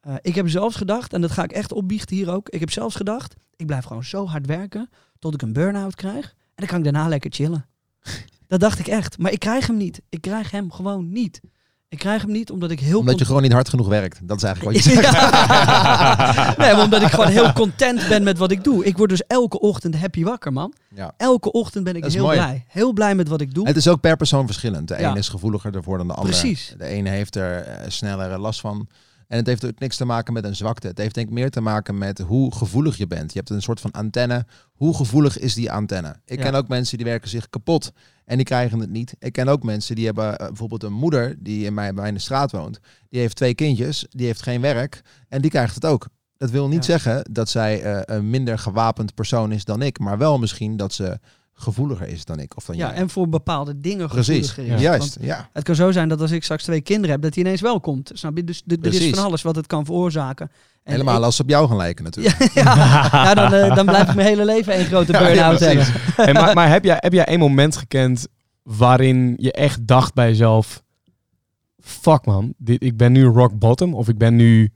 Eh, ik heb zelfs gedacht, en dat ga ik echt opbiechten hier ook. Ik heb zelfs gedacht, ik blijf gewoon zo hard werken tot ik een burn-out krijg. En dan kan ik daarna lekker chillen. dat dacht ik echt. Maar ik krijg hem niet. Ik krijg hem gewoon niet. Ik krijg hem niet omdat ik heel Omdat je gewoon niet hard genoeg werkt. Dat is eigenlijk wat je zegt. Ja. nee, maar omdat ik gewoon heel content ben met wat ik doe. Ik word dus elke ochtend happy wakker, man. Ja. Elke ochtend ben ik heel mooi. blij. Heel blij met wat ik doe. Het is ook per persoon verschillend. De Ja. ene is gevoeliger ervoor dan de andere. Precies. De ene heeft er eh, sneller last van. En het heeft ook niks te maken met een zwakte. Het heeft denk ik meer te maken met hoe gevoelig je bent. Je hebt een soort van antenne. Hoe gevoelig is die antenne? Ik Ja. ken ook mensen die werken zich kapot en die krijgen het niet. Ik ken ook mensen die hebben eh, bijvoorbeeld een moeder die in mijn, bij de straat woont. Die heeft twee kindjes, die heeft geen werk en die krijgt het ook. Dat wil niet Ja. zeggen dat zij eh, een minder gewapend persoon is dan ik, maar wel misschien dat ze gevoeliger is dan ik of dan Ja, jij. en voor bepaalde dingen Precies, is. juist. Want Ja. het kan zo zijn dat als ik straks twee kinderen heb, dat die ineens wel komt. Snap je? Dus er is van alles wat het kan veroorzaken. En Helemaal ik- als ze op jou gaan lijken natuurlijk. ja, ja. ja, dan, eh, dan blijf ik mijn hele leven één grote Ja, ja, burn-out hebben. Hey, maar maar heb, jij, heb jij een moment gekend waarin je echt dacht bij jezelf... Fuck man, dit, ik ben nu rock bottom. Of ik ben nu,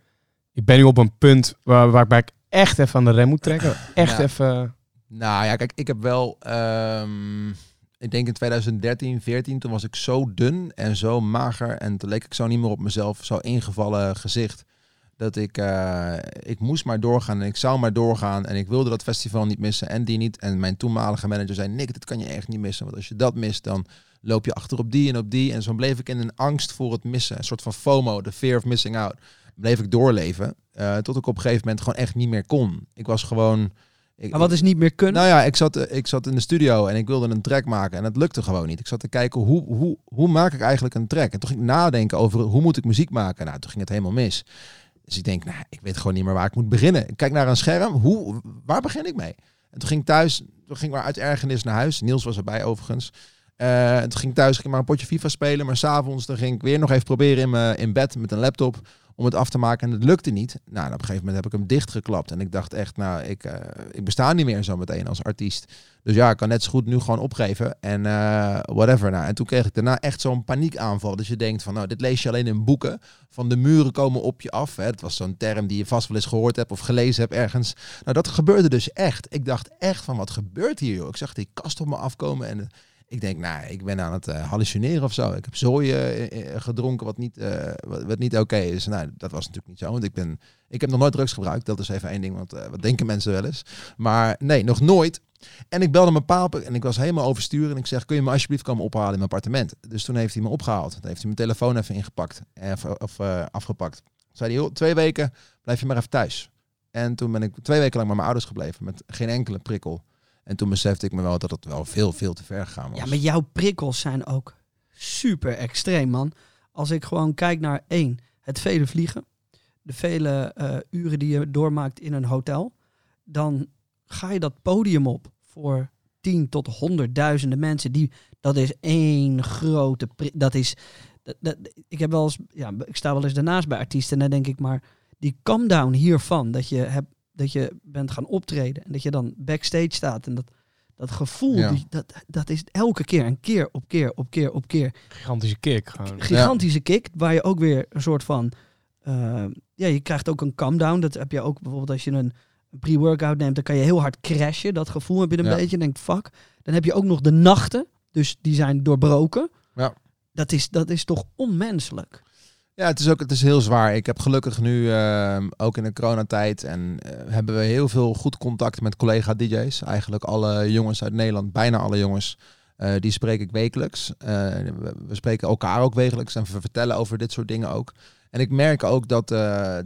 ik ben nu op een punt waar, waarbij ik echt even aan de rem moet trekken. Echt Ja. even... Nou ja, kijk, ik heb wel. ehm, ik denk in 2013, 14, toen was ik zo dun en zo mager. En toen leek ik zo niet meer op mezelf, zo ingevallen gezicht. Dat ik, eh, ik moest maar doorgaan en ik zou maar doorgaan. En ik wilde dat festival niet missen en die niet. En mijn toenmalige manager zei, Nick, dit kan je echt niet missen. Want als je dat mist, dan loop je achter op die en op die. En zo bleef ik in een angst voor het missen. Een soort van FOMO, de fear of missing out. Bleef ik doorleven. eh, tot ik op een gegeven moment gewoon echt niet meer kon. Ik was gewoon... Ik, Maar wat is niet meer kunnen? nou ja, ik zat, eh, ik zat in de studio en ik wilde een track maken en het lukte gewoon niet. Ik zat te kijken hoe, hoe, hoe maak ik eigenlijk een track. En toen ging ik nadenken over hoe moet ik muziek maken. Nou, toen ging het helemaal mis. Dus ik denk, nou, ik weet gewoon niet meer waar ik moet beginnen. Ik kijk naar een scherm, hoe, waar begin ik mee? En toen ging ik thuis, toen ging ik maar uit ergernis naar huis. Niels was erbij overigens. Eh, en toen ging ik thuis, ging ik maar een potje FIFA spelen. Maar s'avonds dan ging ik weer nog even proberen in, mijn in bed met een laptop om het af te maken. En het lukte niet. Nou, op een gegeven moment heb ik hem dichtgeklapt. En ik dacht echt, nou, ik, eh, ik besta niet meer zo meteen als artiest. Dus ja, ik kan net zo goed nu gewoon opgeven. En eh, whatever. Nou, en toen kreeg ik daarna echt zo'n paniekaanval. Dus je denkt van, nou, dit lees je alleen in boeken. Van de muren komen op je af. Het was zo'n term die je vast wel eens gehoord hebt of gelezen hebt ergens. Nou, dat gebeurde dus echt. Ik dacht echt van, wat gebeurt hier, joh? Ik zag die kast op me afkomen en... ik denk, nou, ik ben aan het eh, hallucineren of zo. Ik heb zooi eh, eh, gedronken wat niet, wat, niet oké is. Nou, dat was natuurlijk niet zo. Want ik, ben, ik heb nog nooit drugs gebruikt. Dat is even één ding, want wat denken mensen wel eens. Maar nee, nog nooit. En ik belde mijn pa op en ik was helemaal overstuur. En ik zeg, kun je me alsjeblieft komen ophalen in mijn appartement? Dus toen heeft hij me opgehaald. Toen heeft hij mijn telefoon even ingepakt. Of, of afgepakt. Zei hij, twee weken blijf je maar even thuis. En toen ben ik twee weken lang bij mijn ouders gebleven. Met geen enkele prikkel. En toen besefte ik me wel dat het wel veel, veel te ver gegaan was. Ja, maar jouw prikkels zijn ook super extreem, man. Als ik gewoon kijk naar één, het vele vliegen, de vele eh, uren die je doormaakt in een hotel, dan ga je dat podium op voor tien tot honderdduizenden mensen. Die, dat is één grote Dat is. Dat, dat- ik heb wel eens, ja, ik sta wel eens daarnaast bij artiesten en dan denk ik maar die come down hiervan dat je hebt dat je bent gaan optreden en dat je dan backstage staat en dat dat gevoel Ja. die, dat dat is elke keer een keer op keer op keer op keer Gigantische kick gewoon. gigantische kick waar je ook weer een soort van eh, ja je krijgt ook een come down dat heb je ook bijvoorbeeld als je een pre-workout neemt dan kan je heel hard crashen dat gevoel heb je een Ja. beetje je denkt fuck dan heb je ook nog de nachten dus die zijn doorbroken Ja. Dat is, dat is toch onmenselijk? Ja, het is ook het is heel zwaar. Ik heb gelukkig nu, ehm, ook in de coronatijd, en eh, hebben we heel veel goed contact met collega-DJ's. Eigenlijk alle jongens uit Nederland, bijna alle jongens, eh, die spreek ik wekelijks. Eh, we, spreken elkaar ook wekelijks en we vertellen over dit soort dingen ook. En ik merk ook dat,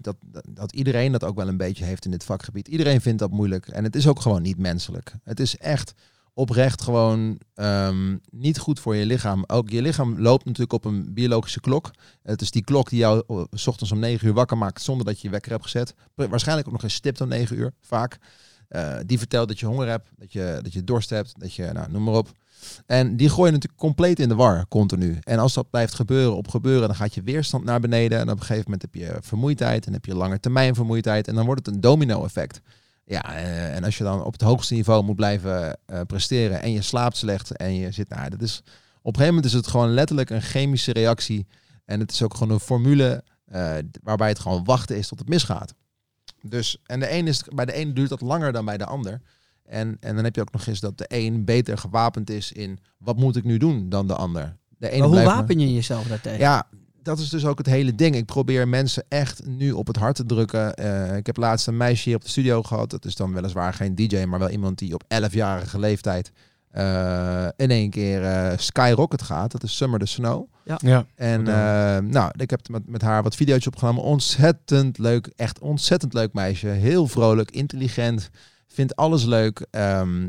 dat, dat iedereen dat ook wel een beetje heeft in dit vakgebied. Iedereen vindt dat moeilijk. En het is ook gewoon niet menselijk. Het is echt oprecht gewoon ehm, niet goed voor je lichaam. Ook je lichaam loopt natuurlijk op een biologische klok. Het is die klok die jou eh, s ochtends om 9 uur wakker maakt zonder dat je je wekker hebt gezet. Waarschijnlijk ook nog eens stipt om 9 uur, vaak. Eh, die vertelt dat je honger hebt, dat je, dat je dorst hebt, dat je, nou, noem maar op. En die gooi je natuurlijk compleet in de war, continu. En als dat blijft gebeuren op gebeuren, dan gaat je weerstand naar beneden. En op een gegeven moment heb je vermoeidheid en heb je lange termijn vermoeidheid. En dan wordt het een domino effect. Ja, eh, en als je dan op het hoogste niveau moet blijven eh, presteren en je slaapt slecht en je zit, nou, dat is, op een gegeven moment is het gewoon letterlijk een chemische reactie. En het is ook gewoon een formule eh, waarbij het gewoon wachten is tot het misgaat. Dus, en de een is, bij de een duurt dat langer dan bij de ander. En, en dan heb je ook nog eens dat de een beter gewapend is in wat moet ik nu doen dan de ander. De Maar hoe wapen je jezelf daartegen? ja, dat is dus ook het hele ding. Ik probeer mensen echt nu op het hart te drukken. Eh, ik heb laatst een meisje hier op de studio gehad. Dat is dan weliswaar geen DJ, maar wel iemand die op 11-jarige leeftijd eh, in één keer eh, Skyrocket gaat. Dat is Summer the Snow. Ja. En Ja. eh, nou, ik heb met, met haar wat video's opgenomen. Ontzettend leuk. Echt ontzettend leuk meisje. Heel vrolijk, intelligent. Vindt alles leuk. Ehm,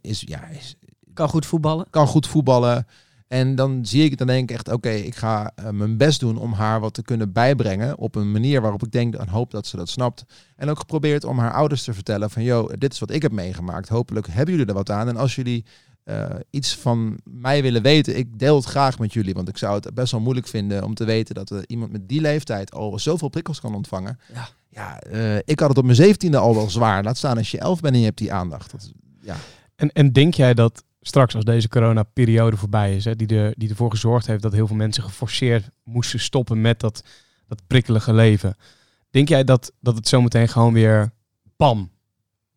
is, ja, is, Kan goed voetballen. kan goed voetballen. En dan zie ik het dan denk ik echt, oké, ik ga eh, mijn best doen om haar wat te kunnen bijbrengen op een manier waarop ik denk en hoop dat ze dat snapt. En ook geprobeerd om haar ouders te vertellen van, yo, dit is wat ik heb meegemaakt. Hopelijk hebben jullie er wat aan. En als jullie eh, iets van mij willen weten, ik deel het graag met jullie. Want ik zou het best wel moeilijk vinden om te weten dat er iemand met die leeftijd al zoveel prikkels kan ontvangen. Ja. Ja, eh, ik had het op mijn zeventiende al wel zwaar. Laat staan als je elf bent en je hebt die aandacht. Dat, is- ja. En, en denk jij dat straks als deze corona-periode voorbij is, hè, die, die ervoor gezorgd heeft dat heel veel mensen geforceerd moesten stoppen met dat, dat prikkelige leven. Denk jij dat, dat het zometeen gewoon weer, pam,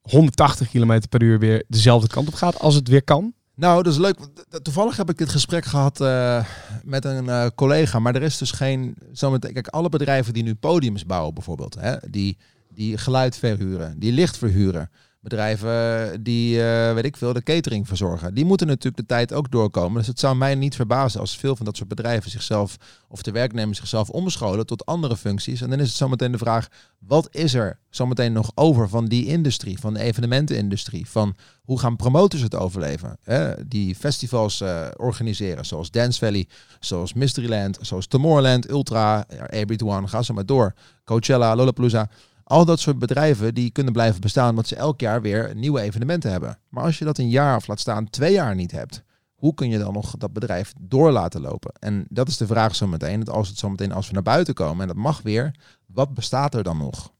180 km per uur weer dezelfde kant op gaat als het weer kan? Nou, dat is leuk. t- Toevallig heb ik dit gesprek gehad eh, met een eh, collega. Maar er is dus geen. Zometeen, kijk, alle bedrijven die nu podiums bouwen, bijvoorbeeld, hè, die, die geluid verhuren, die licht verhuren. Bedrijven die, eh, weet ik veel, de catering verzorgen. Die moeten natuurlijk de tijd ook doorkomen. Dus het zou mij niet verbazen als veel van dat soort bedrijven zichzelf, of de werknemers zichzelf omscholen tot andere functies. En dan is het zometeen de vraag, wat is er zometeen nog over van die industrie, van de evenementenindustrie? Van hoe gaan promotors het overleven? Hè? Die festivals eh, organiseren, zoals Dance Valley, zoals Mysteryland, zoals Tomorrowland, Ultra, Airbeat One, ga zo maar door. Coachella, Lollapalooza. Al dat soort bedrijven die kunnen blijven bestaan omdat ze elk jaar weer nieuwe evenementen hebben. Maar als je dat een jaar of laat staan twee jaar niet hebt, hoe kun je dan nog dat bedrijf door laten lopen? En dat is de vraag zo meteen. Als het zo meteen als we naar buiten komen en dat mag weer, wat bestaat er dan nog?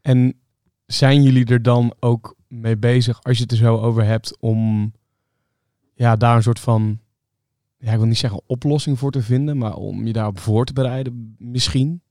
En zijn jullie er dan ook mee bezig, als je het er zo over hebt, om ja, daar een soort van, ja, ik wil niet zeggen oplossing voor te vinden, maar om je daarop voor te bereiden misschien?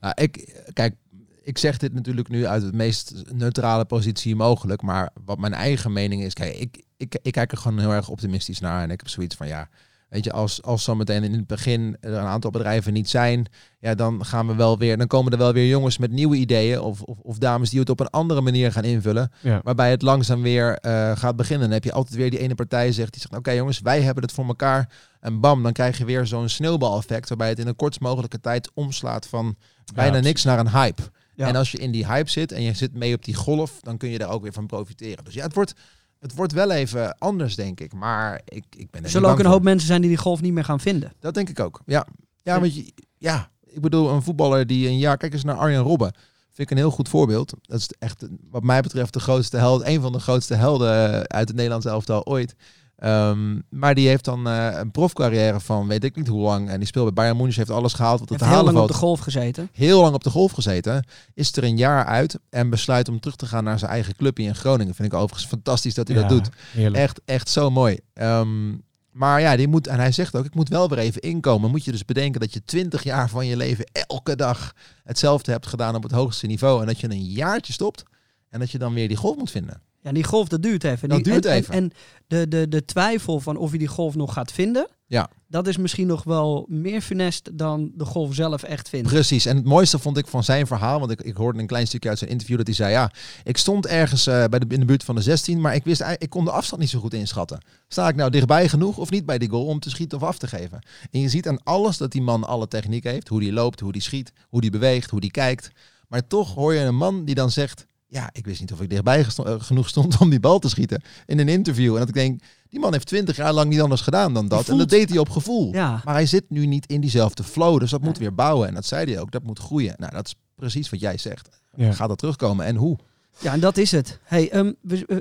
Nou, ik, kijk, ik zeg dit natuurlijk nu uit de meest neutrale positie mogelijk. Maar wat mijn eigen mening is, kijk, ik, ik, ik kijk er gewoon heel erg optimistisch naar. En ik heb zoiets van, ja, weet je, als, als zometeen in het begin er een aantal bedrijven niet zijn, ja, dan gaan we wel weer, dan komen er wel weer jongens met nieuwe ideeën. Of, of, of dames die het op een andere manier gaan invullen. Ja. Waarbij het langzaam weer eh, gaat beginnen. Dan heb je altijd weer die ene partij zegt, die zegt, oké jongens, wij hebben het voor elkaar. En bam, dan krijg je weer zo'n sneeuwbaleffect. Waarbij het in een kortst mogelijke tijd omslaat van bijna niks naar een hype. En als je in die hype zit en je zit mee op die golf, dan kun je daar ook weer van profiteren. Dus ja, het wordt, het wordt wel even anders, denk ik. Maar ik, ik ben er zullen ook een hoop mensen zijn die die golf niet meer gaan vinden. Dat denk ik ook. Ja, ja, Ja. want je, ja, ik bedoel, een voetballer die een jaar... Kijk eens naar Arjen Robben. Vind ik een heel goed voorbeeld. Dat is echt, wat mij betreft, de grootste held. Een van de grootste helden uit het Nederlands elftal ooit. Ehm, maar die heeft dan eh, een profcarrière van weet ik niet hoe lang. En die speelt bij Bayern München, heeft alles gehaald wat Heeft te heel lang op de golf gezeten. heel lang op de golf gezeten. Is er een jaar uit en besluit om terug te gaan naar zijn eigen clubje in Groningen. Vind ik overigens fantastisch dat hij dat doet. Heerlijk. Echt, echt zo mooi. Ehm, maar ja, die moet, en hij zegt ook, ik moet wel weer even inkomen. Moet je dus bedenken dat je twintig jaar van je leven elke dag hetzelfde hebt gedaan op het hoogste niveau. En dat je een jaartje stopt. En dat je dan weer die golf moet vinden. Ja, die golf, dat duurt even. Dat duurt en, even. En, en de, de, de twijfel van of je die golf nog gaat vinden, Ja. dat is misschien nog wel meer funest dan de golf zelf echt vinden. Precies. En het mooiste vond ik van zijn verhaal, want ik, ik hoorde een klein stukje uit zijn interview dat hij zei, ja, ik stond ergens eh, bij de, in de buurt van de 16, maar ik wist ik kon de afstand niet zo goed inschatten. Sta ik nou dichtbij genoeg of niet bij die goal om te schieten of af te geven? En je ziet aan alles dat die man alle techniek heeft, hoe die loopt, hoe die schiet, hoe die beweegt, hoe die kijkt. Maar toch hoor je een man die dan zegt, ja, ik wist niet of ik dichtbij gesto- eh, genoeg stond om die bal te schieten in een interview. En dat ik denk, die man heeft 20 jaar lang niet anders gedaan dan dat. En dat deed hij op gevoel. Ja. Maar hij zit nu niet in diezelfde flow, dus dat moet weer bouwen. En dat zei hij ook, dat moet groeien. Nou, dat is precies wat jij zegt. Ja. Gaat dat terugkomen en hoe? Ja, en dat is het. Hey, ehm, we, eh,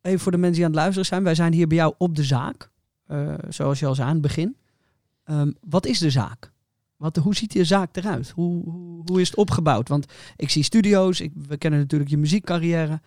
even voor de mensen die aan het luisteren zijn. Wij zijn hier bij jou op de zaak. eh, zoals je al zei aan het begin. Ehm, wat is de zaak? Wat, hoe ziet de zaak eruit? Hoe, hoe, hoe is het opgebouwd? Want ik zie studio's. Ik, we kennen natuurlijk je muziekcarrière.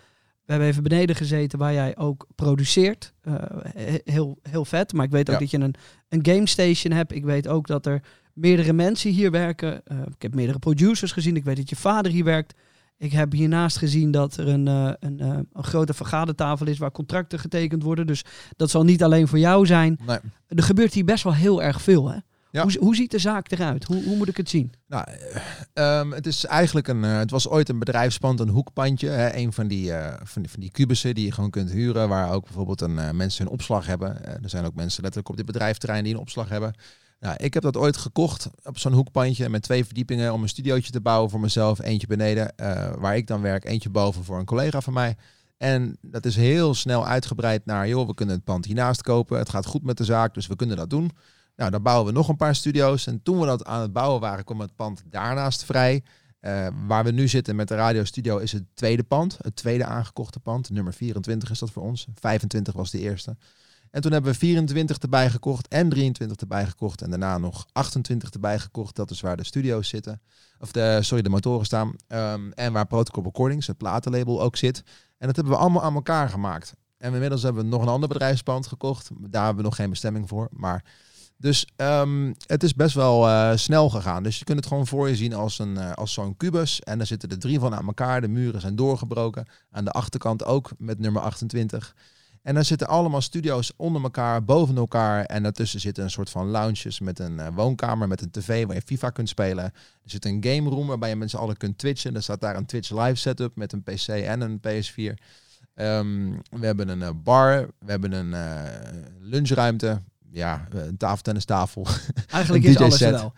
We hebben even beneden gezeten waar jij ook produceert. Eh, he- heel, heel vet. Maar ik weet ook Ja. dat je een, een game station hebt. Ik weet ook dat er meerdere mensen hier werken. Eh, ik heb meerdere producers gezien. Ik weet dat je vader hier werkt. Ik heb hiernaast gezien dat er een, eh, een, een grote vergadertafel is waar contracten getekend worden. Dus dat zal niet alleen voor jou zijn. Nee. Er gebeurt hier best wel heel erg veel. Hè? Ja. Hoe, hoe ziet de zaak eruit? Hoe, hoe moet ik het zien? Nou, eh, ehm, het is eigenlijk een. eh, het was ooit een bedrijfspand, een hoekpandje. Hè, een van die, eh, van die, van die kubussen die je gewoon kunt huren. Waar ook bijvoorbeeld een, mensen hun opslag hebben. Er zijn ook mensen letterlijk op dit bedrijfterrein die een opslag hebben. Nou, ik heb dat ooit gekocht op zo'n hoekpandje met twee verdiepingen om een studiootje te bouwen voor mezelf. Eentje beneden, waar ik dan werk. Eentje boven voor een collega van mij. En dat is heel snel uitgebreid naar, joh, we kunnen het pand hiernaast kopen. Het gaat goed met de zaak, dus we kunnen dat doen. Nou, dan bouwen we nog een paar studio's. En toen we dat aan het bouwen waren, kwam het pand daarnaast vrij. Eh, waar we nu zitten met de radiostudio is het tweede pand. Het tweede aangekochte pand. Nummer 24 is dat voor ons. 25 was de eerste. En toen hebben we 24 erbij gekocht en 23 erbij gekocht. En daarna nog 28 erbij gekocht. Dat is waar de studio's zitten. Of de, sorry, de motoren staan. Ehm, en waar Protocol Recordings, het platenlabel, ook zit. En dat hebben we allemaal aan elkaar gemaakt. En inmiddels hebben we nog een ander bedrijfspand gekocht. Daar hebben we nog geen bestemming voor. Maar dus ehm, het is best wel eh, snel gegaan. Dus je kunt het gewoon voor je zien als, een, eh, als zo'n kubus. En daar zitten er drie van aan elkaar. De muren zijn doorgebroken. Aan de achterkant ook met nummer 28. En dan zitten allemaal studio's onder elkaar, boven elkaar. En daartussen zitten een soort van lounges met een eh, woonkamer, met een tv waar je FIFA kunt spelen. Er zit een game room waarbij je mensen allen kunt twitchen. Er staat daar een Twitch live setup met een PC en een PS4. Ehm, we hebben een bar, we hebben een lunchruimte. Ja, eh, een tafeltennistafel. Eigenlijk is alles wel.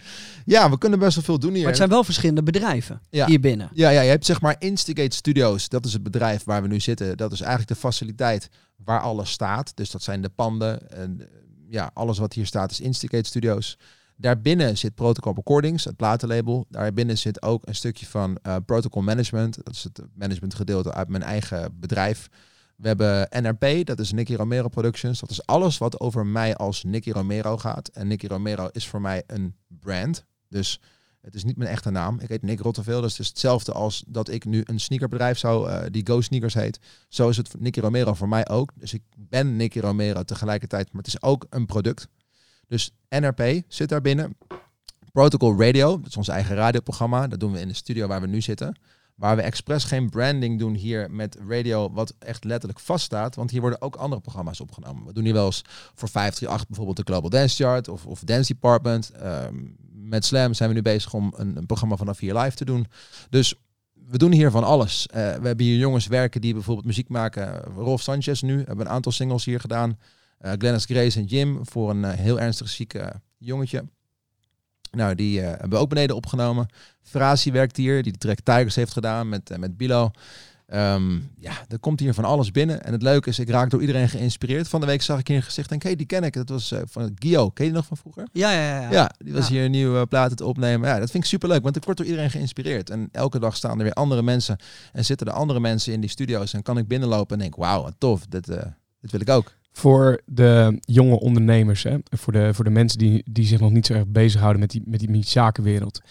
ja, we kunnen best wel veel doen hier. Maar het zijn wel verschillende bedrijven Ja. hier binnen. Ja, ja, je hebt zeg maar Instigate Studios. Dat is het bedrijf waar we nu zitten. Dat is eigenlijk de faciliteit waar alles staat. Dus dat zijn de panden. En, eh, ja, alles wat hier staat is Instigate Studios. Daarbinnen zit Protocol Recordings, het platenlabel. Daarbinnen zit ook een stukje van eh, Protocol Management. Dat is het managementgedeelte uit mijn eigen bedrijf. We hebben NRP, dat is Nicky Romero Productions. Dat is alles wat over mij als Nicky Romero gaat. En Nicky Romero is voor mij een brand. Dus het is niet mijn echte naam. Ik heet Nick Rotteveel. Dat is dus hetzelfde als dat ik nu een sneakerbedrijf zou, eh, die Go Sneakers heet. Zo is het Nicky Romero voor mij ook. Dus ik ben Nicky Romero tegelijkertijd, maar het is ook een product. Dus NRP zit daar binnen. Protocol Radio, dat is ons eigen radioprogramma. Dat doen we in de studio waar we nu zitten. Waar we expres geen branding doen hier met radio, wat echt letterlijk vaststaat. Want hier worden ook andere programma's opgenomen. We doen hier wel eens voor 538 bijvoorbeeld de Global Dance Chart of, of Dance Department. Ehm, met Slam zijn we nu bezig om een, een programma vanaf hier live te doen. Dus we doen hier van alles. Eh, we hebben hier jongens werken die bijvoorbeeld muziek maken. Rolf Sanchez nu, hebben een aantal singles hier gedaan. Eh Glennis Grace en Jim voor een eh, heel ernstig ziek eh, jongetje. Nou, die eh, hebben we ook beneden opgenomen. Frasi werkt hier, die de track Tigers heeft gedaan met, eh, met Bilo. Ehm, ja, er komt hier van alles binnen. En het leuke is, ik raak door iedereen geïnspireerd. Van de week zag ik hier een gezicht en hey, die ken ik. Dat was eh, van Gio. Ken je die nog van vroeger? Ja, ja, ja. ja. Ja, die was Ja. hier een nieuwe plaat te opnemen. Ja, dat vind ik superleuk, want ik word door iedereen geïnspireerd. En elke dag staan er weer andere mensen. En zitten er andere mensen in die studio's. En kan ik binnenlopen en denk, wauw, tof. Dit, eh, dit wil ik ook. Voor de jonge ondernemers, hè? Voor, de, voor de mensen die, die zich nog niet zo erg bezighouden met die, met die, met die zakenwereld.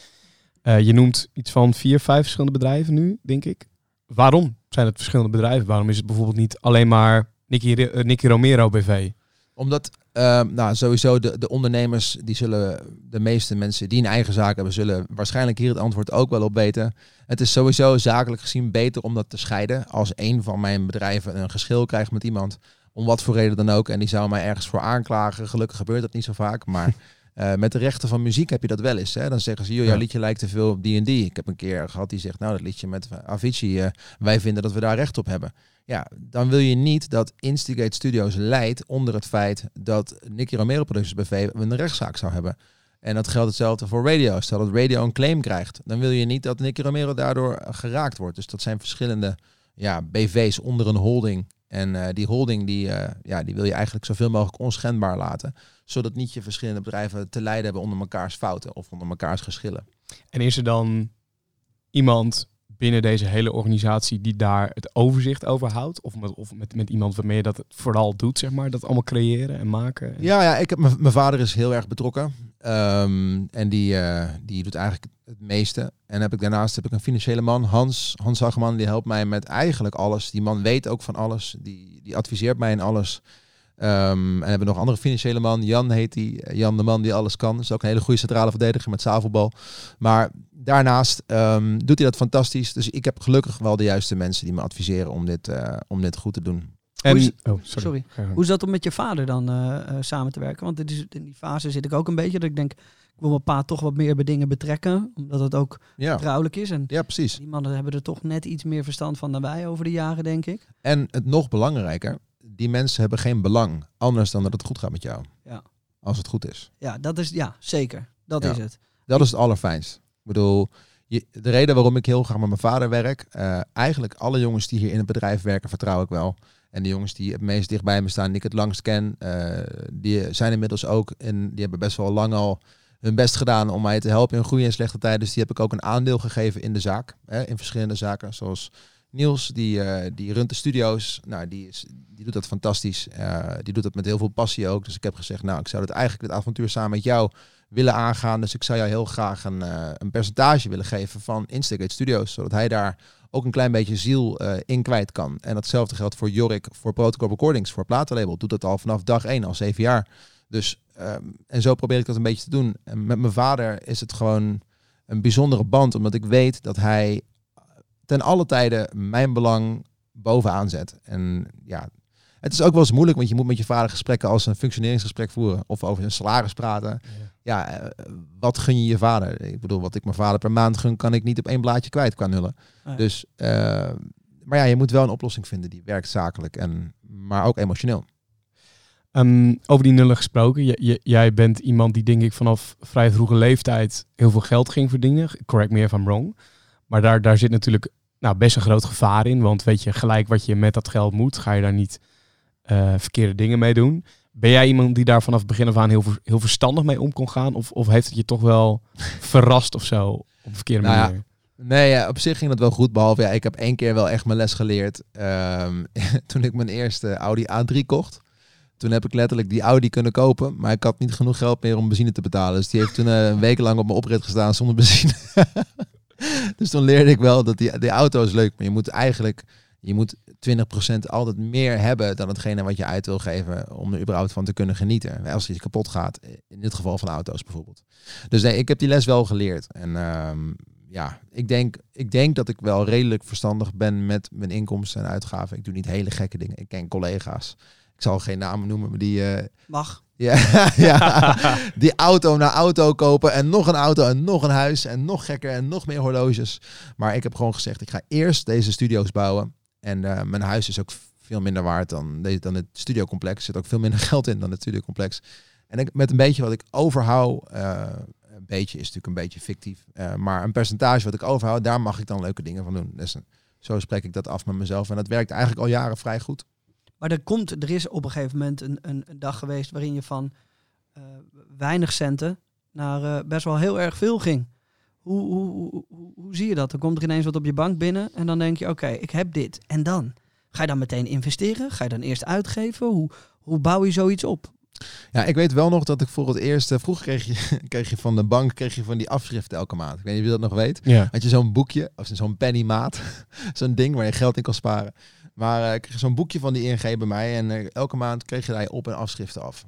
Eh, je noemt iets van vier, vijf verschillende bedrijven nu, denk ik. Waarom zijn het verschillende bedrijven? Waarom is het bijvoorbeeld niet alleen maar Nicky, eh, Nicky Romero BV? Omdat, ehm, nou, sowieso de, de ondernemers, die zullen, de meeste mensen die een eigen zaak hebben, zullen waarschijnlijk hier het antwoord ook wel op weten. Het is sowieso zakelijk gezien beter om dat te scheiden. Als een van mijn bedrijven een geschil krijgt met iemand, om wat voor reden dan ook, en die zou mij ergens voor aanklagen. Gelukkig gebeurt dat niet zo vaak, maar eh, met de rechten van muziek heb je dat wel eens. Hè? Dan zeggen ze, joh, jouw liedje lijkt te veel op die en die. Ik heb een keer gehad die zegt, nou, dat liedje met Avicii, eh, wij vinden dat we daar recht op hebben. Ja, dan wil je niet dat Instigate Studios leidt onder het feit dat Nicky Romero Productions BV een rechtszaak zou hebben. En dat geldt hetzelfde voor radio. Stel dat radio een claim krijgt, dan wil je niet dat Nicky Romero daardoor geraakt wordt. Dus dat zijn verschillende ja, BV's onder een holding. En eh, die holding die, eh, ja, die wil je eigenlijk zoveel mogelijk onschendbaar laten. Zodat niet je verschillende bedrijven te lijden hebben onder mekaars fouten of onder mekaars geschillen. En is er dan iemand binnen deze hele organisatie die daar het overzicht over houdt? Of met, of met, met iemand waarmee je dat vooral doet, zeg maar? Dat allemaal creëren en maken? Ja, ja ik heb, mijn mijn vader is heel erg betrokken. Ehm, en die, eh, die doet eigenlijk het meeste. En heb ik daarnaast heb ik een financiële man, Hans, Hans Hageman, die helpt mij met eigenlijk alles. Die man weet ook van alles. Die, die adviseert mij in alles. Ehm, en hebben nog een andere financiële man, Jan heet die. Jan de man die alles kan. Is ook een hele goede centrale verdediger met zavelbal. Maar daarnaast ehm, doet hij dat fantastisch. Dus ik heb gelukkig wel de juiste mensen die me adviseren om dit, eh, om dit goed te doen. En, Hoe is- oh, sorry. Hoe is dat om met je vader dan eh, eh, samen te werken? Want dit is, in die fase zit ik ook een beetje dat ik denk, ik wil mijn pa toch wat meer bij dingen betrekken, omdat het ook Ja, vertrouwelijk is. En ja precies. die mannen hebben er toch net iets meer verstand van dan wij over de jaren, denk ik. En het nog belangrijker, die mensen hebben geen belang anders dan dat het goed gaat met jou. Ja. Als het goed is. Ja, dat is, ja, zeker. Dat Ja. is het. Dat is het allerfijnst. Ik bedoel, je, de reden waarom ik heel graag met mijn vader werk, eh, eigenlijk alle jongens die hier in het bedrijf werken, vertrouw ik wel. En de jongens die het meest dichtbij me staan, die ik het langst ken, eh, die zijn inmiddels ook, en die hebben best wel lang al hun best gedaan om mij te helpen in goede en slechte tijden. Dus die heb ik ook een aandeel gegeven in de zaak, hè, in verschillende zaken, zoals Niels, die, eh, die runt de studio's. Nou, die, is, die doet dat fantastisch. Eh, die doet dat met heel veel passie ook. Dus ik heb gezegd, nou, ik zou dit eigenlijk, dit avontuur samen met jou willen aangaan. Dus ik zou jou heel graag een, een percentage willen geven van Instigate Studios. Zodat hij daar ook een klein beetje ziel eh, in kwijt kan. En datzelfde geldt voor Jorik, voor Protocol Recordings, voor Platenlabel. Doet dat al vanaf dag één, al zeven jaar. Dus, ehm, en zo probeer ik dat een beetje te doen. En met mijn vader is het gewoon een bijzondere band. Omdat ik weet dat hij ten alle tijden mijn belang bovenaan zet. En ja, het is ook wel eens moeilijk, want je moet met je vader gesprekken als een functioneringsgesprek voeren. Of over zijn salaris praten. Ja, eh, wat gun je je vader? Ik bedoel, wat ik mijn vader per maand gun, kan ik niet op één blaadje kwijt qua nullen. Nee. Dus, eh, maar ja, je moet wel een oplossing vinden die werkt zakelijk, en, maar ook emotioneel. Ehm, over die nullen gesproken. J- jij bent iemand die denk ik vanaf vrij vroege leeftijd heel veel geld ging verdienen. Correct me if I'm wrong. Maar daar, daar zit natuurlijk nou, best een groot gevaar in. Want weet je, gelijk wat je met dat geld moet, ga je daar niet eh, verkeerde dingen mee doen. Ben jij iemand die daar vanaf het begin af aan heel, ver- heel verstandig mee om kon gaan? Of, of heeft het je toch wel verrast of zo op een verkeerde Nou ja, manier? Nee, ja, op zich ging het wel goed. Behalve, ja, ik heb één keer wel echt mijn les geleerd. Ehm, toen ik mijn eerste Audi A3 kocht. Toen heb ik letterlijk die Audi kunnen kopen. Maar ik had niet genoeg geld meer om benzine te betalen. Dus die heeft toen eh, een week lang op mijn oprit gestaan zonder benzine. dus toen leerde ik wel dat die, die auto is leuk. Maar je moet eigenlijk... Je moet 20% altijd meer hebben dan hetgene wat je uit wil geven om er überhaupt van te kunnen genieten. Als iets kapot gaat, in dit geval van auto's bijvoorbeeld. Dus nee, ik heb die les wel geleerd. En ehm, ja, ik denk, ik denk dat ik wel redelijk verstandig ben met mijn inkomsten en uitgaven. Ik doe niet hele gekke dingen. Ik ken collega's. Ik zal geen namen noemen, maar die, eh, Mag. ja, ja, die auto na auto kopen en nog een auto en nog een huis en nog gekker en nog meer horloges. Maar ik heb gewoon gezegd, ik ga eerst deze studio's bouwen. En eh, mijn huis is ook veel minder waard dan, deze, dan het studiocomplex. Er zit ook veel minder geld in dan het studiocomplex. En ik, met een beetje wat ik overhoud, eh, een beetje is natuurlijk een beetje fictief, eh, maar een percentage wat ik overhoud, daar mag ik dan leuke dingen van doen. Dus zo spreek ik dat af met mezelf. En dat werkt eigenlijk al jaren vrij goed. Maar er, komt, er is op een gegeven moment een, een, dag geweest waarin je van weinig centen naar best wel heel erg veel ging. Hoe, hoe, hoe, hoe, hoe zie je dat? Dan komt er ineens wat op je bank binnen en dan denk je, oké, ik heb dit. En dan? Ga je dan meteen investeren? Ga je dan eerst uitgeven? Hoe, hoe bouw je zoiets op? Ja, ik weet wel nog dat ik voor het eerst, eh, vroeger kreeg je, kreeg je van de bank kreeg je van die afschriften elke maand. Ik weet niet of je dat nog weet. Ja. Had je zo'n boekje, of zo'n pennymaat, zo'n ding waar je geld in kan sparen. Maar eh, ik kreeg zo'n boekje van die ING bij mij. En eh, elke maand kreeg je daar je op- en afschriften af.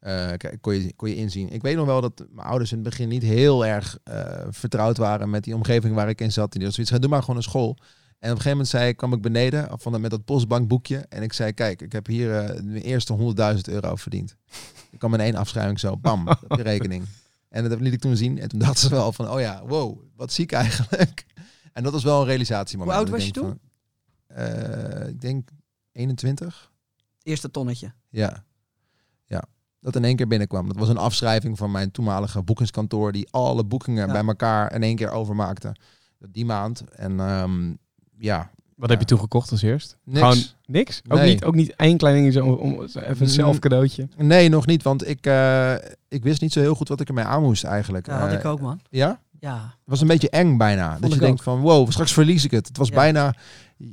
Eh, kijk, kon, je, kon je inzien. Ik weet nog wel dat mijn ouders in het begin niet heel erg eh, vertrouwd waren met die omgeving waar ik in zat. En die zoiets van, doe maar gewoon een school. En op een gegeven moment zei, ik, kwam ik beneden van, de- met dat postbankboekje. En ik zei, kijk, ik heb hier eh, mijn eerste 100.000 euro verdiend. Ik kwam in één afschrijving zo, bam, op je rekening. En dat liet ik toen zien. En toen dachten ze wel van, oh ja, wow, wat ziek eigenlijk. En dat was wel een realisatiemoment. Hoe oud was je van, eh, ik denk 21. Eerste tonnetje. Ja. Dat in één keer binnenkwam. Dat was een afschrijving van mijn toenmalige boekingskantoor. Die alle boekingen Ja. bij elkaar in één keer overmaakte. Die maand. En ehm, ja. Wat Ja. heb je toen gekocht als eerst? Niks. Gewoon niks? Ook, Nee. niet, ook niet één klein dingetje om, om even een zelf cadeautje? Nee, nog niet. Want ik, eh, ik wist niet zo heel goed wat ik ermee aan moest eigenlijk. Ja, had Eh, ik ook, man. Ja? Ja. Het was een beetje eng bijna. dat ik je denkt van, wow, straks verlies ik het. Het was Ja. bijna...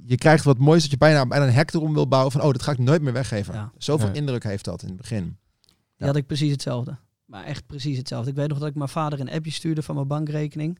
Je krijgt wat moois dat je bijna, bijna een hek erom wil bouwen. Van, oh, dat ga ik nooit meer weggeven. Ja. Zoveel Ja. indruk heeft dat in het begin. Die Ja. had ik precies hetzelfde. Maar echt precies hetzelfde. Ik weet nog dat ik mijn vader een appje stuurde van mijn bankrekening.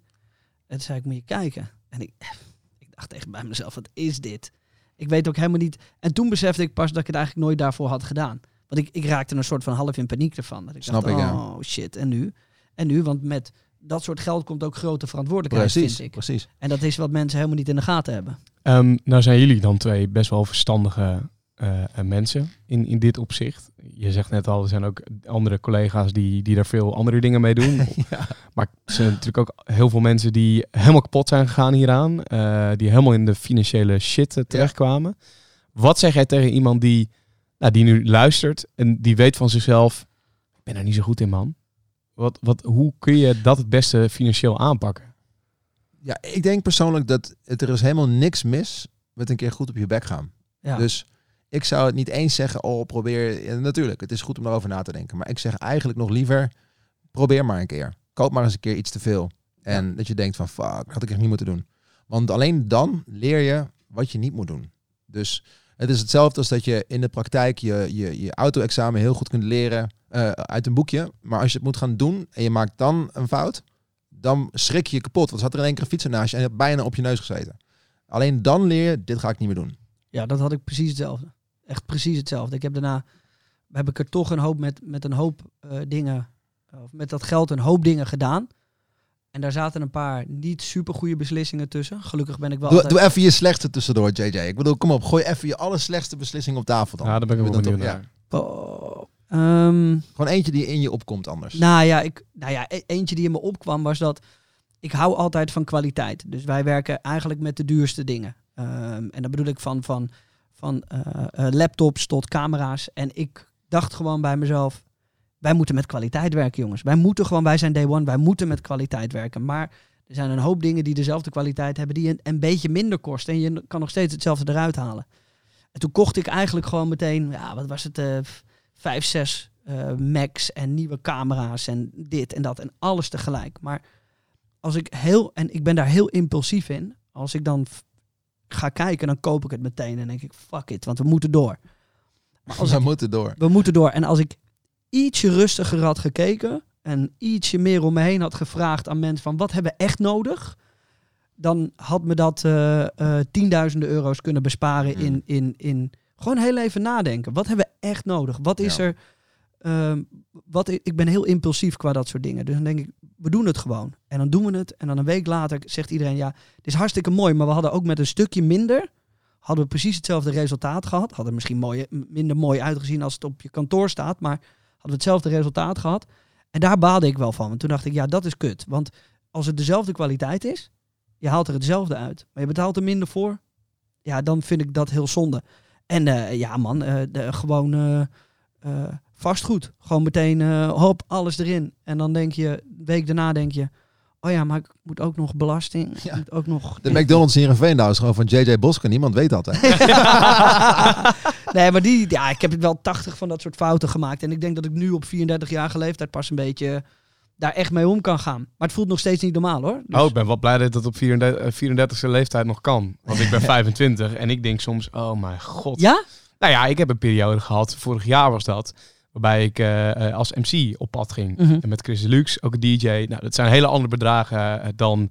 En toen zei ik, moet je kijken. En ik, ik dacht echt bij mezelf, wat is dit? Ik weet ook helemaal niet. En toen besefte ik pas dat ik het eigenlijk nooit daarvoor had gedaan. Want ik, ik raakte een soort van half in paniek ervan. Dat ik Snap dacht, ik, ja. oh shit, en nu? En nu, want met dat soort geld komt ook grote verantwoordelijkheid, Precies, vind ik. precies. En dat is wat mensen helemaal niet in de gaten hebben. Ehm, nou zijn jullie dan twee best wel verstandige eh, eh, mensen in, in dit opzicht. Je zegt net al, er zijn ook andere collega's die, die daar veel andere dingen mee doen. Maar er zijn natuurlijk ook heel veel mensen die helemaal kapot zijn gegaan hieraan. eh, die helemaal in de financiële shit terechtkwamen. Wat zeg jij tegen iemand die, nou, die nu luistert en die weet van zichzelf... Ik ben er niet zo goed in, man. Wat, wat, hoe kun je dat het beste financieel aanpakken? Ja, ik denk persoonlijk dat het, er is helemaal niks mis met een keer goed op je bek gaan. Ja. Dus ik zou het niet eens zeggen, oh probeer, ja, natuurlijk, het is goed om daarover na te denken. Maar ik zeg eigenlijk nog liever, probeer maar een keer. Koop maar eens een keer iets te veel. En dat je denkt van, fuck, dat had ik echt niet moeten doen. Want alleen dan leer je wat je niet moet doen. Dus het is hetzelfde als dat je in de praktijk je, je, je auto-examen heel goed kunt leren eh, uit een boekje. Maar als je het moet gaan doen en je maakt dan een fout, dan schrik je je kapot. Want zat er in één keer een fietser naast je en je hebt bijna op je neus gezeten. Alleen dan leer je, dit ga ik niet meer doen. Ja, dat had ik precies hetzelfde. Echt precies hetzelfde. Ik heb daarna heb ik er toch een hoop met, met een hoop eh, dingen, of met dat geld een hoop dingen gedaan. En daar zaten een paar niet super goede beslissingen tussen. Gelukkig ben ik wel. Doe, altijd- doe even je slechtste tussendoor, JJ. Ik bedoel, kom op, gooi even je allerslechtste beslissing op tafel dan. Ja, daar ben ik wel benieuwd. Oh, ehm, Gewoon eentje die in je opkomt anders. nou ja, ik, nou ja, e- eentje die in me opkwam was dat ik hou altijd van kwaliteit. Dus wij werken eigenlijk met de duurste dingen. Ehm, en dat bedoel ik van, van, van eh, eh, laptops tot camera's. En ik dacht gewoon bij mezelf, wij moeten met kwaliteit werken, jongens. Wij moeten gewoon, wij zijn day one, wij moeten met kwaliteit werken. Maar er zijn een hoop dingen die dezelfde kwaliteit hebben, die een, een beetje minder kosten. En je kan nog steeds hetzelfde eruit halen. En toen kocht ik eigenlijk gewoon meteen, ja, wat was het, eh, vijf, zes eh, Macs en nieuwe camera's en dit en dat en alles tegelijk. Maar als ik heel, en ik ben daar heel impulsief in, als ik dan ga kijken, dan koop ik het meteen en denk ik, fuck it, want we moeten door. Maar als We ik, moeten door. we moeten door. En als ik ietsje rustiger had gekeken en ietsje meer om me heen had gevraagd aan mensen van wat hebben we echt nodig, dan had me dat eh, eh, tienduizenden euro's kunnen besparen Mm. in, in, in gewoon heel even nadenken. Wat hebben we echt nodig? Wat is Ja. er? Ehm, wat, ik ben heel impulsief qua dat soort dingen. Dus dan denk ik, we doen het gewoon. En dan doen we het. En dan een week later zegt iedereen, ja, het is hartstikke mooi. Maar we hadden ook met een stukje minder, hadden we precies hetzelfde resultaat gehad. Hadden misschien minder mooi uitgezien als het op je kantoor staat. Maar hadden we hetzelfde resultaat gehad. En daar baalde ik wel van. Want toen dacht ik, ja, dat is kut. Want als het dezelfde kwaliteit is, je haalt er hetzelfde uit. Maar je betaalt er minder voor. Ja, dan vind ik dat heel zonde. En eh, ja, man, eh, de, gewoon eh, vastgoed. Gewoon meteen, eh, hop, alles erin. En dan denk je, week daarna denk je, oh ja, maar ik moet ook nog belasting. Ik moet ook nog... De McDonald's hier in Veenendaal is gewoon van JJ Bosker. Niemand weet dat, hè? nee, maar die, ja, ik heb wel 80 van dat soort fouten gemaakt. En ik denk dat ik nu op 34-jarige leeftijd pas een beetje daar echt mee om kan gaan. Maar het voelt nog steeds niet normaal hoor. Dus- Oh, ik ben wel blij dat het op 34, eh, 34e leeftijd nog kan. Want ik ben 25 en ik denk soms, oh mijn god. Ja? Nou ja, ik heb een periode gehad, vorig jaar was dat, waarbij ik eh, eh, als MC op pad ging. Mhm. En met Chris Deluxe, ook een DJ. Nou, dat zijn hele andere bedragen eh, dan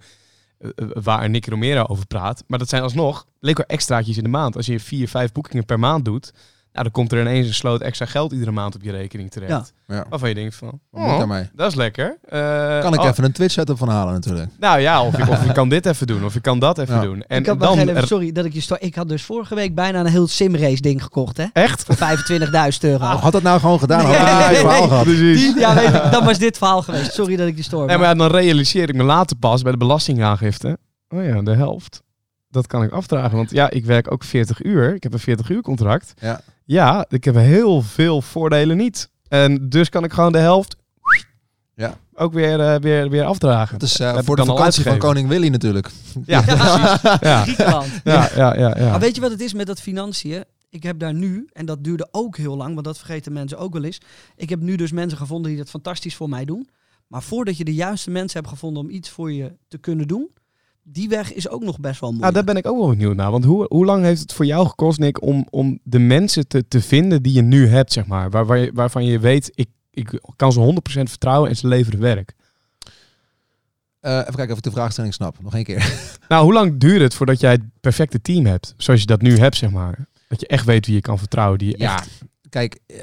waar Nicky Romero over praat. Maar dat zijn alsnog lekker extraatjes in de maand. Als je vier, vijf boekingen per maand doet, nou, dan komt er ineens een sloot extra geld iedere maand op je rekening terecht. Ja. Waarvan je denkt van, Wat moet ik oh, daarmee? dat is lekker. Eh, Kan ik oh, even een Twitch setup van halen natuurlijk. Nou ja, of ik, of ik kan dit even doen, of ik kan dat even Ja. doen. En ik had dan... even- sorry dat ik je stoor. Ik had dus vorige week bijna een heel simrace ding gekocht, hè? Echt? Voor 25.000 euro. Had dat nou gewoon gedaan? Had Nee, ik niet nee, het verhaal nee. gehad. Precies. Die- ja, weet ik, dan was dit verhaal geweest. Sorry dat ik je stoor. Nee, maar ja, dan realiseer ik me later pas bij de belastingaangifte. Oh ja, de helft. Dat kan ik afdragen. Want ja, ik werk ook 40 uur. Ik heb een 40 uur contract. Ja. Ja, ik heb heel veel voordelen niet. En dus kan ik gewoon de helft Ja. ook weer, eh, weer, weer afdragen. Dat is eh, Heb voor de vakantie van koning Willy natuurlijk. Ja, precies. Ja, Griekenland. ja, ja, ja, ja. Maar weet je wat het is met dat financiën? Ik heb daar nu, en dat duurde ook heel lang, want dat vergeten mensen ook wel eens. Ik heb nu dus mensen gevonden die dat fantastisch voor mij doen. Maar voordat je de juiste mensen hebt gevonden om iets voor je te kunnen doen, die weg is ook nog best wel Nou, moeilijk. daar ben ik ook wel benieuwd naar. Want hoe, hoe lang heeft het voor jou gekost, Nick, om, om de mensen te, te vinden die je nu hebt, zeg maar? Waar, waar waarvan je weet, ik, ik kan ze 100% vertrouwen en ze leveren werk. Eh, even kijken of ik de vraagstelling snap. Nog één keer. Nou, hoe lang duurt het voordat jij het perfecte team hebt? Zoals je dat nu hebt, zeg maar. Dat je echt weet wie je kan vertrouwen. Die je Ja, echt... kijk, eh,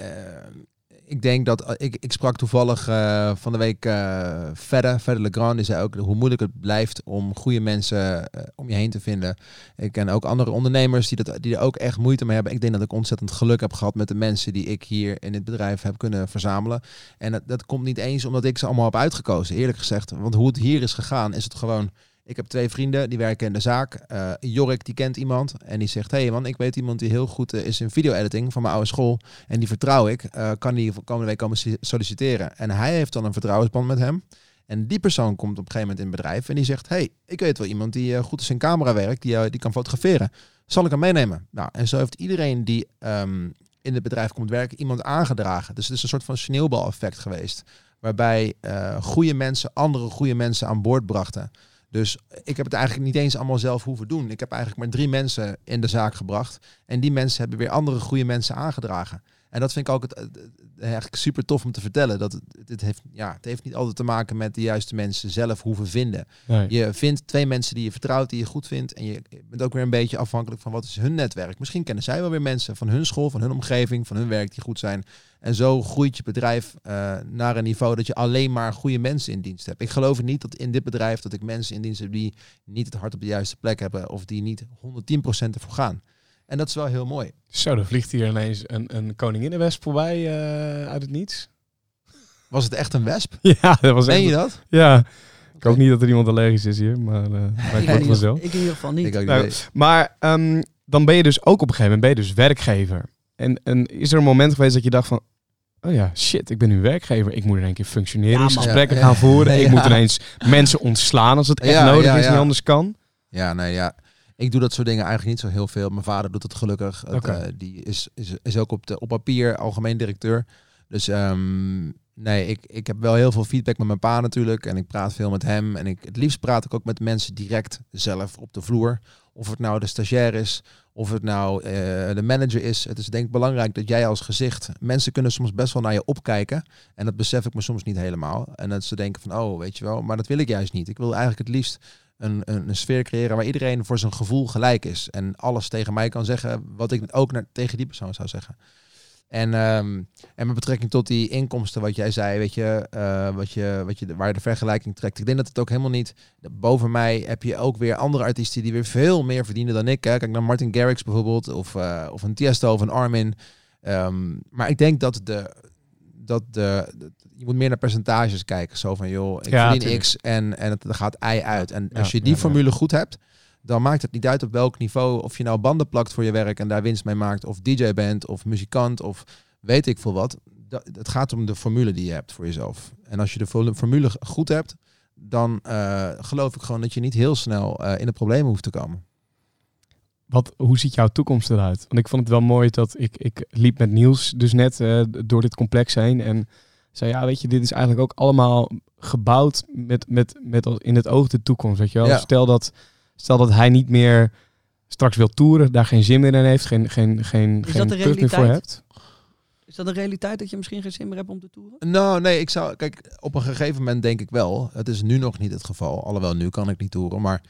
ik denk dat eh, ik, ik sprak toevallig eh, van de week eh verder, verder Legrand, die zei ook hoe moeilijk het blijft om goede mensen om je heen te vinden. Ik ken ook andere ondernemers die, dat, die er ook echt moeite mee hebben. Ik denk dat ik ontzettend geluk heb gehad met de mensen die ik hier in dit bedrijf heb kunnen verzamelen. En dat, dat komt niet eens omdat ik ze allemaal heb uitgekozen, eerlijk gezegd. Want hoe het hier is gegaan, is het gewoon ik heb twee vrienden die werken in de zaak. Eh Jorik die kent iemand en die zegt: hey man, ik weet iemand die heel goed eh, is in video-editing van mijn oude school. En die vertrouw ik. Eh, kan die komende week komen solliciteren? En hij heeft dan een vertrouwensband met hem. En die persoon komt op een gegeven moment in het bedrijf en die zegt: hey, ik weet wel iemand die goed is in camerawerk, die, die kan fotograferen. Zal ik hem meenemen? Nou, en zo heeft iedereen die ehm, in het bedrijf komt werken iemand aangedragen. Dus het is een soort van sneeuwbaleffect geweest. Waarbij goede mensen andere goede mensen aan boord brachten. Dus ik heb het eigenlijk niet eens allemaal zelf hoeven doen. Ik heb eigenlijk maar drie mensen in de zaak gebracht. En die mensen hebben weer andere goede mensen aangedragen. En dat vind ik ook het, eigenlijk super tof om te vertellen. Dat het, het, heeft, ja, het heeft niet altijd te maken met de juiste mensen zelf hoeven vinden. Nee. Je vindt twee mensen die je vertrouwt, die je goed vindt. En je bent ook weer een beetje afhankelijk van wat is hun netwerk. Misschien kennen zij wel weer mensen van hun school, van hun omgeving, van hun werk die goed zijn. En zo groeit je bedrijf eh, naar een niveau dat je alleen maar goede mensen in dienst hebt. Ik geloof niet dat in dit bedrijf dat ik mensen in dienst heb die niet het hart op de juiste plek hebben. Of die niet 110% ervoor gaan. En dat is wel heel mooi. Zo, dan vliegt hier ineens een, een koninginnenwesp voorbij eh, uit het niets. Was het echt een wesp? Ja, dat was echt... Meen je dat? Ja. Ik hoop niet dat er iemand allergisch is hier, maar eh ik, in me wel ieder, zo. ik in ieder geval niet. Ik Nou. Maar ehm, dan ben je dus ook op een gegeven moment ben je dus werkgever. En, en is er een moment geweest dat je dacht van... Oh ja, shit, ik ben nu werkgever. Ik moet in één keer Ja, functioneringsgesprekken. Ja, gaan voeren. ja. Ik moet ineens mensen ontslaan als het echt Ja, nodig ja, is en ja. anders kan. Ja, nee, ja. Ik doe dat soort dingen eigenlijk niet zo heel veel. Mijn vader doet het gelukkig. Het, eh, die is, is, is ook op, de, op papier algemeen directeur. Dus ehm, nee, ik, ik heb wel heel veel feedback met mijn pa natuurlijk. En ik praat veel met hem. En ik, het liefst praat ik ook met mensen direct zelf op de vloer. Of het nou de stagiair is, of het nou eh, de manager is. Het is denk ik belangrijk dat jij als gezicht... Mensen kunnen soms best wel naar je opkijken. En dat besef ik me soms niet helemaal. En dat ze denken van, oh, weet je wel. Maar dat wil ik juist niet. Ik wil eigenlijk het liefst een, een, sfeer creëren waar iedereen voor zijn gevoel gelijk is. En alles tegen mij kan zeggen wat ik ook naar, tegen die persoon zou zeggen. En, ehm, en met betrekking tot die inkomsten, wat jij zei, weet je, eh, wat je, wat je, waar je de vergelijking trekt. Ik denk dat het ook helemaal niet. Boven mij heb je ook weer andere artiesten die weer veel meer verdienen dan ik. Hè. Kijk naar Martin Garrix bijvoorbeeld, of, eh, of een Tiesto of een Armin. Ehm, maar ik denk dat de. Dat de, je moet meer naar percentages kijken. Zo van, joh, ik Ja, verdien tuurlijk. X en, en het er gaat Y uit. En Ja, als je die ja, formule goed hebt, dan maakt het niet uit op welk niveau. Of je nou banden plakt voor je werk en daar winst mee maakt. Of DJ bent, of muzikant, of weet ik veel wat. Dat, het gaat om de formule die je hebt voor jezelf. En als je de formule goed hebt, dan eh, geloof ik gewoon dat je niet heel snel eh, in de problemen hoeft te komen. Wat, hoe ziet jouw toekomst eruit? Want ik vond het wel mooi dat ik, ik liep met Niels dus net eh, door dit complex heen. En zei, ja, weet je, dit is eigenlijk ook allemaal gebouwd met, met, met als- in het oog de toekomst. Weet je wel? Ja. Stel, dat, stel dat hij niet meer straks wil toeren, daar geen zin meer in heeft, geen, geen, geen, Is geen dat meer voor realiteit? hebt. Is dat een realiteit dat je misschien geen zin meer hebt om te toeren? Nou, nee, ik zou. Kijk, op een gegeven moment denk ik wel. Het is nu nog niet het geval. Alhoewel, nu kan ik niet toeren. Maar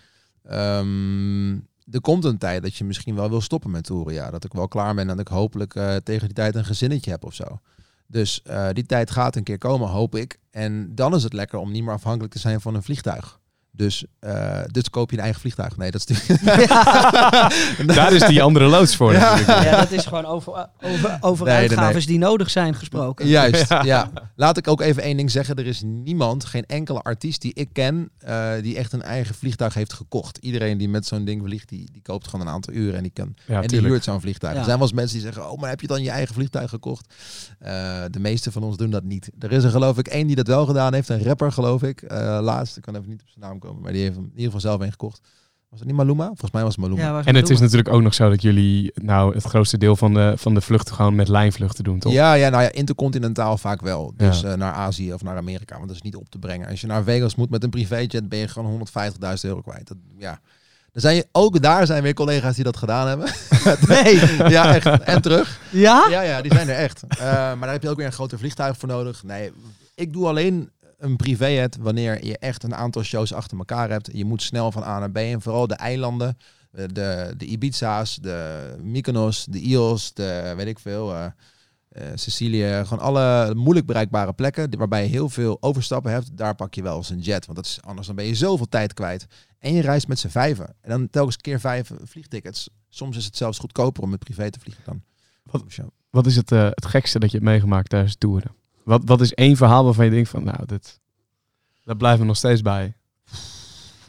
ehm, er komt een tijd dat je misschien wel wil stoppen met toeren. Ja, dat ik wel klaar ben en dat ik hopelijk eh, tegen die tijd een gezinnetje heb of zo. Dus eh, die tijd gaat een keer komen, hoop ik. En dan is het lekker om niet meer afhankelijk te zijn van een vliegtuig. Dus, eh, dus koop je een eigen vliegtuig. Nee, dat is Daar is die andere loods voor. Ja. natuurlijk. Ja, dat is gewoon over, over, over Nee, nee, nee. uitgaves die nodig zijn gesproken. Juist, ja. Laat ik ook even één ding zeggen. Er is niemand, geen enkele artiest die ik ken, eh, die echt een eigen vliegtuig heeft gekocht. Iedereen die met zo'n ding vliegt, die, die koopt gewoon een aantal uren en die, kan, Ja, en die huurt zo'n vliegtuig. Ja. Er zijn wel eens mensen die zeggen, oh, maar heb je dan je eigen vliegtuig gekocht? Eh, de meeste van ons doen dat niet. Er is er geloof ik één die dat wel gedaan heeft, een rapper geloof ik. Eh, laatst, ik kan even niet op zijn naam komen, maar die heeft hem in ieder geval zelf een gekocht. Was het niet Maluma? Volgens mij was het Maluma. Ja, En het is natuurlijk ook nog zo dat jullie nou het grootste deel van de, van de vluchten gewoon met lijnvluchten doen, toch? Ja, ja, nou ja, intercontinentaal vaak wel. Dus Ja. eh, naar Azië of naar Amerika, want dat is niet op te brengen. Als je naar Vegas moet met een privéjet, ben je gewoon 150.000 euro kwijt. Dat, ja. Er zijn, je- ook daar zijn weer collega's die dat gedaan hebben. Nee. ja, echt. En terug. Ja? Ja, ja, die zijn er echt. Eh, maar daar heb je ook weer een groter vliegtuig voor nodig. Nee, ik doe alleen een privéjet wanneer je echt een aantal shows achter elkaar hebt. Je moet snel van A naar B. En vooral de eilanden, eh, de, de Ibiza's, de Mykonos, de Ios, de weet ik veel, eh eh, Sicilië. Gewoon alle moeilijk bereikbare plekken waarbij je heel veel overstappen hebt. Daar pak je wel eens een jet. Want dat is, anders dan ben je zoveel tijd kwijt. En je reist met z'n vijven. En dan telkens keer vijf vliegtickets. Soms is het zelfs goedkoper om met privé te vliegen dan. Wat- is het, het gekste dat je hebt meegemaakt tijdens toeren? Wat, wat is één verhaal waarvan je denkt van, nou, dit, dat blijft me nog steeds bij.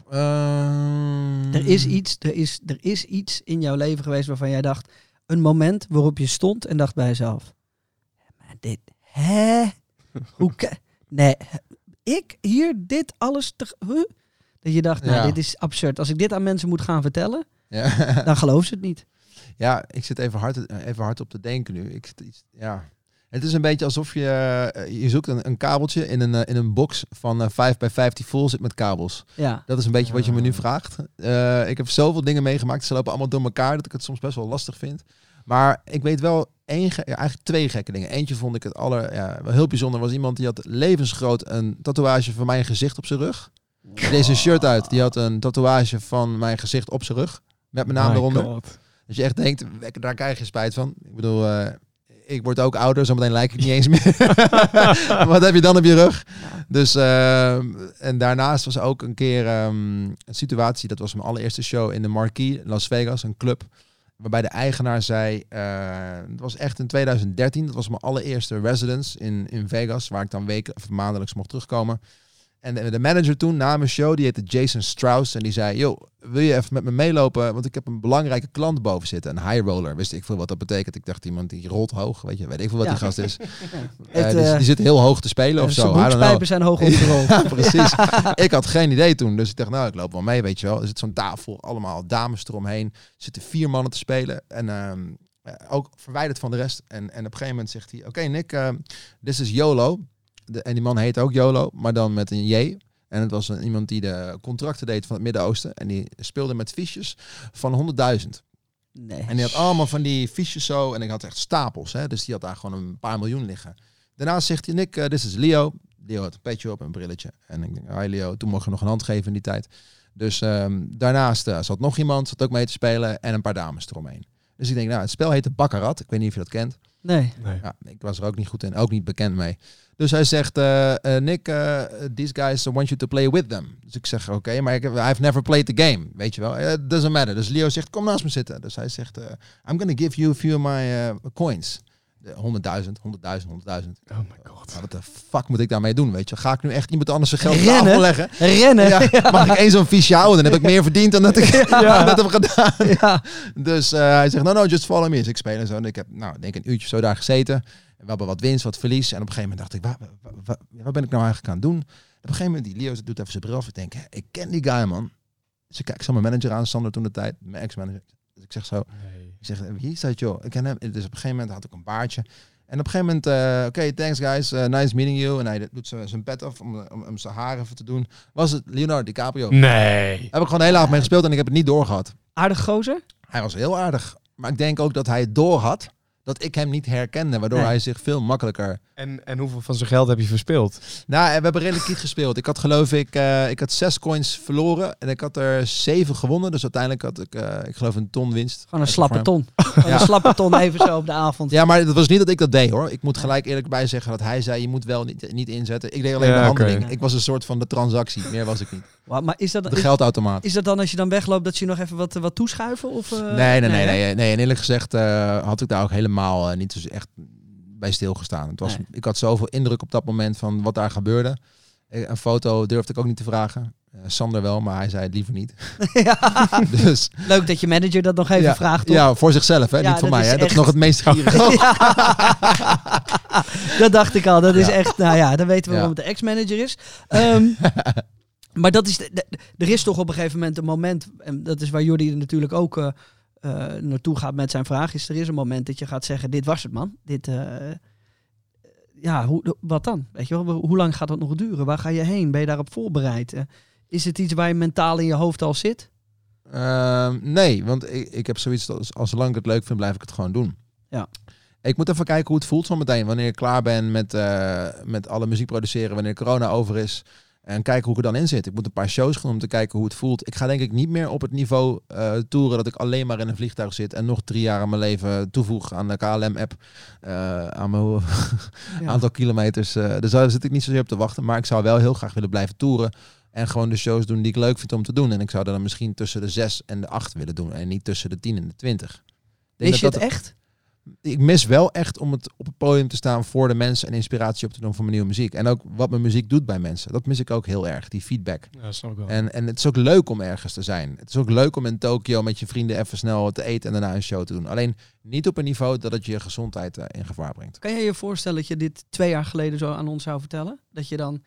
Ehm, Er is, iets, er, is, er is iets in jouw leven geweest waarvan jij dacht... Een moment waarop je stond en dacht bij jezelf... Maar dit... Hè? Hoe Nee. Ik hier dit alles... Te, huh? Dat je dacht, nou, Ja. dit is absurd. Als ik dit aan mensen moet gaan vertellen, Ja. dan geloven ze het niet. ja, ik zit even hard, even hard op te denken nu. Ik, zit iets- ja. Het is een beetje alsof je, eh, je zoekt een, een kabeltje in een, eh, in een box van eh 5 bij 5 die vol zit met kabels. Ja. Dat is een beetje wat je me nu vraagt. Eh, ik heb zoveel dingen meegemaakt. Ze lopen allemaal door elkaar dat ik het soms best wel lastig vind. Maar ik weet wel één, ja, eigenlijk twee gekke dingen. Eentje vond ik het aller, ja, wel heel bijzonder. Was iemand die had levensgroot een tatoeage van mijn gezicht op zijn rug. Deze shirt uit. Die had een tatoeage van mijn gezicht op zijn rug. Met mijn naam My eronder. God. Dat je echt denkt, daar krijg je spijt van. Ik bedoel, eh, ik word ook ouder, zometeen lijk ik niet eens meer. Wat heb je dan op je rug? Dus, eh, en daarnaast was ook een keer ehm, een situatie, dat was mijn allereerste show in de Marquee, Las Vegas, een club. Waarbij de eigenaar zei, eh, het was echt in 2013, dat was mijn allereerste residence in, in Vegas, waar ik dan weken of maandelijks mocht terugkomen. En de, de manager toen, na mijn show, die heette Jason Strauss. En die zei, joh, wil je even met me meelopen? Want ik heb een belangrijke klant boven zitten. Een high roller. Wist ik veel wat dat betekent. Ik dacht, iemand die rolt hoog. Weet je, weet ik veel wat Ja. die gast is. Eh, Het, die, eh, die zit heel hoog te spelen of Zijn zo. Broekspijpen zijn hoog opgerold. Ja, precies. Ik had geen idee toen. Dus ik dacht, nou, ik loop wel mee, weet je wel. Er zit zo'n tafel, allemaal dames eromheen. Er zitten vier mannen te spelen. En ehm, ja, ook verwijderd van de rest. En, en op een gegeven moment zegt hij, oké Nick, ehm, this is YOLO. De, en die man heet ook YOLO, maar dan met een J. En het was een, iemand die de contracten deed van het Midden-Oosten. En die speelde met fiches van 100.000. Nee. En die had allemaal van die fiches zo. En ik had echt stapels. Hè? Dus die had daar gewoon een paar miljoen liggen. Daarna zegt hij, Nick, eh, dit is Leo. Leo had een petje op en een brilletje. En ik denk, hi Leo. Toen mocht je nog een hand geven in die tijd. Dus ehm, daarnaast eh, zat nog iemand, zat ook mee te spelen. En een paar dames eromheen. Dus ik denk, nou, het spel heette Baccarat. Ik weet niet of je dat kent. Nee. Nee. Ja, ik was er ook niet goed in, ook niet bekend mee. Dus hij zegt, eh, eh, Nick, eh, these guys want you to play with them. Dus ik zeg, oké, maar ik I've never played the game, weet je wel. It doesn't matter. Dus Leo zegt, kom naast me zitten. Dus hij zegt, I'm gonna give you a few of my coins. De 100.000, 100.000, 100.000. Oh my god. Wat de fuck moet ik daarmee doen, weet je? Ga ik nu echt iemand anders zijn geld Rennen? tafel leggen? Rennen. Ja, mag ik één zo'n fiche houden? Dan heb ik meer verdiend dan dat ik dat heb gedaan. Ja. Dus hij zegt, no, no, just follow me. Dus ik speel en zo. En ik heb, nou, denk een uurtje zo daar gezeten. We hebben wat winst, wat verlies. En op een gegeven moment dacht ik, waar, waar, waar- wat ben ik nou eigenlijk aan het doen? Op een gegeven moment, die Leo doet even zijn bril af. Ik denk, ik ken die guy, man. Dus ik kijk zo mijn manager aan, Sander toen de tijd, mijn ex-manager. Dus ik zeg zo, ik zeg, wie is dat joh? Ik ken hem. Dus op een gegeven moment had ik een baardje. En op een gegeven moment, eh, oké, thanks guys, eh, nice meeting you. En hij doet zo zijn pet af om, om, om zijn haar even te doen. Was het Leonardo DiCaprio? Nee. Heb ik gewoon heel laat mee gespeeld en ik heb het niet doorgehad. Aardig gozer? Hij was heel aardig. Maar ik denk ook dat hij het door had dat ik hem niet herkende, waardoor Nee. hij zich veel makkelijker... En, en hoeveel van zijn geld heb je verspeeld? Nou, we hebben redelijk kiet gespeeld. Ik had geloof ik, eh, ik had zes coins verloren en ik had er zeven gewonnen. Dus uiteindelijk had ik, eh, ik geloof een ton winst. Gewoon een slappe ton. Ja. een slappe ton even zo op de avond. Ja, maar het was niet dat ik dat deed hoor. Ik moet gelijk eerlijk bij zeggen dat hij zei, je moet wel niet, niet inzetten. Ik deed alleen Ja, de handeling. Ik was een soort van de transactie. Meer was ik niet. Maar is dat, De geldautomaat. is dat dan als je dan wegloopt dat je nog even wat, wat toeschuiven? Of, eh, Nee, nee, nee, nee, nee. En eerlijk gezegd eh, had ik daar ook helemaal eh, niet dus echt bij stilgestaan. Het was, Nee. Ik had zoveel indruk op dat moment van wat daar gebeurde. Eh, Een foto durfde ik ook niet te vragen. Eh, Sander wel, maar hij zei het liever niet. ja. dus Leuk dat je manager dat nog even ja, vraagt. toch? ja, voor zichzelf, hè? Ja, niet voor mij. is Hè? Dat is nog het meest dat dacht ik al. Dat is echt, nou ja, dan weten we waarom het de ex-manager is. Ehm, maar dat is, de- de- er is toch op een gegeven moment een moment, en dat is waar Jordi natuurlijk ook eh, eh, naartoe gaat met zijn vraag, is er is een moment dat je gaat zeggen, dit was het man. Dit, eh, ja, hoe, wat dan? Weet je wel, hoe lang gaat dat nog duren? Waar ga je heen? Ben je daarop voorbereid? Is het iets waar je mentaal in je hoofd al zit? Ehm, nee, want ik, ik heb zoiets als, als zolang ik het leuk vind, blijf ik het gewoon doen. Ja. Ik moet even kijken hoe het voelt zo meteen. Wanneer ik klaar ben met, met alle muziek produceren, wanneer corona over is. En kijken hoe ik er dan in zit. Ik moet een paar shows gaan om te kijken hoe het voelt. Ik ga denk ik niet meer op het niveau eh toeren dat ik alleen maar in een vliegtuig zit en nog drie jaar aan mijn leven toevoeg aan de KLM-app. eh, aan mijn Ja. aantal kilometers. eh dus daar zit ik niet zozeer op te wachten. Maar ik zou wel heel graag willen blijven toeren. En gewoon de shows doen die ik leuk vind om te doen. En ik zou dan misschien tussen de zes en de acht willen doen. En niet tussen de tien en de twintig. Is je dat het dat- echt? Ik mis wel echt om het op het podium te staan voor de mensen en inspiratie op te doen voor mijn nieuwe muziek. En ook wat mijn muziek doet bij mensen. Dat mis ik ook heel erg, die feedback. Ja, snap ik wel. En, en het is ook leuk om ergens te zijn. Het is ook leuk om in Tokio met je vrienden even snel te eten en daarna een show te doen. Alleen niet op een niveau dat het je gezondheid eh, in gevaar brengt. Kan je je voorstellen dat je dit twee jaar geleden zo aan ons zou vertellen? Dat je dan,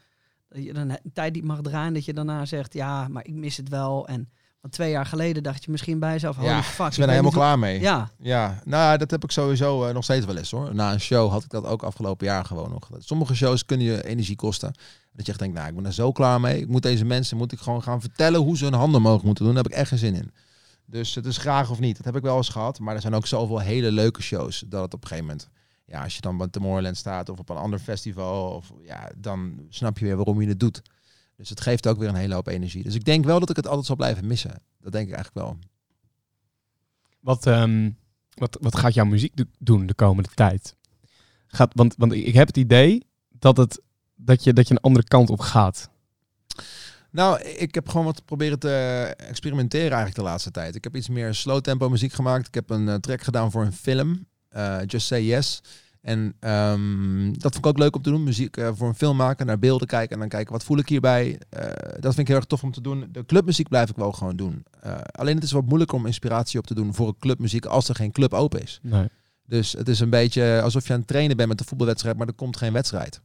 dat je dan een tijd niet mag draaien, dat je daarna zegt, ja, maar ik mis het wel. En want twee jaar geleden dacht je misschien bij jezelf, holy Ja, fuck. Ik ben er helemaal klaar mee. Ja, Ja, nou, dat heb ik sowieso eh, nog steeds wel eens hoor. Na een show had ik dat ook afgelopen jaar gewoon nog. Sommige shows kunnen je energie kosten. Dat je echt denkt, nou, ik ben er zo klaar mee. Ik moet deze mensen moet ik gewoon gaan vertellen hoe ze hun handen mogen moeten doen. Daar heb ik echt geen zin in. Dus het is graag of niet. Dat heb ik wel eens gehad. Maar er zijn ook zoveel hele leuke shows dat het op een gegeven moment. Ja, als je dan bij Tomorrowland staat of op een ander festival, of, ja, dan snap je weer waarom je het doet. Dus het geeft ook weer een hele hoop energie. Dus ik denk wel dat ik het altijd zal blijven missen. Dat denk ik eigenlijk wel. Wat, ehm, wat, wat gaat jouw muziek do- doen de komende tijd? Gaat, want, want ik heb het idee dat, het, dat, je, dat je een andere kant op gaat. Nou, ik heb gewoon wat proberen te experimenteren eigenlijk de laatste tijd. Ik heb iets meer slow tempo muziek gemaakt. Ik heb een eh, track gedaan voor een film, eh, Just Say Yes. En ehm, dat vond ik ook leuk om te doen. Muziek eh, voor een film maken, naar beelden kijken en dan kijken wat voel ik hierbij. Eh, dat vind ik heel erg tof om te doen. De clubmuziek blijf ik wel gewoon doen. Eh, alleen het is wat moeilijker om inspiratie op te doen voor een clubmuziek als er geen club open is. Nee. Dus het is een beetje alsof je aan het trainen bent met een voetbalwedstrijd, maar er komt geen wedstrijd.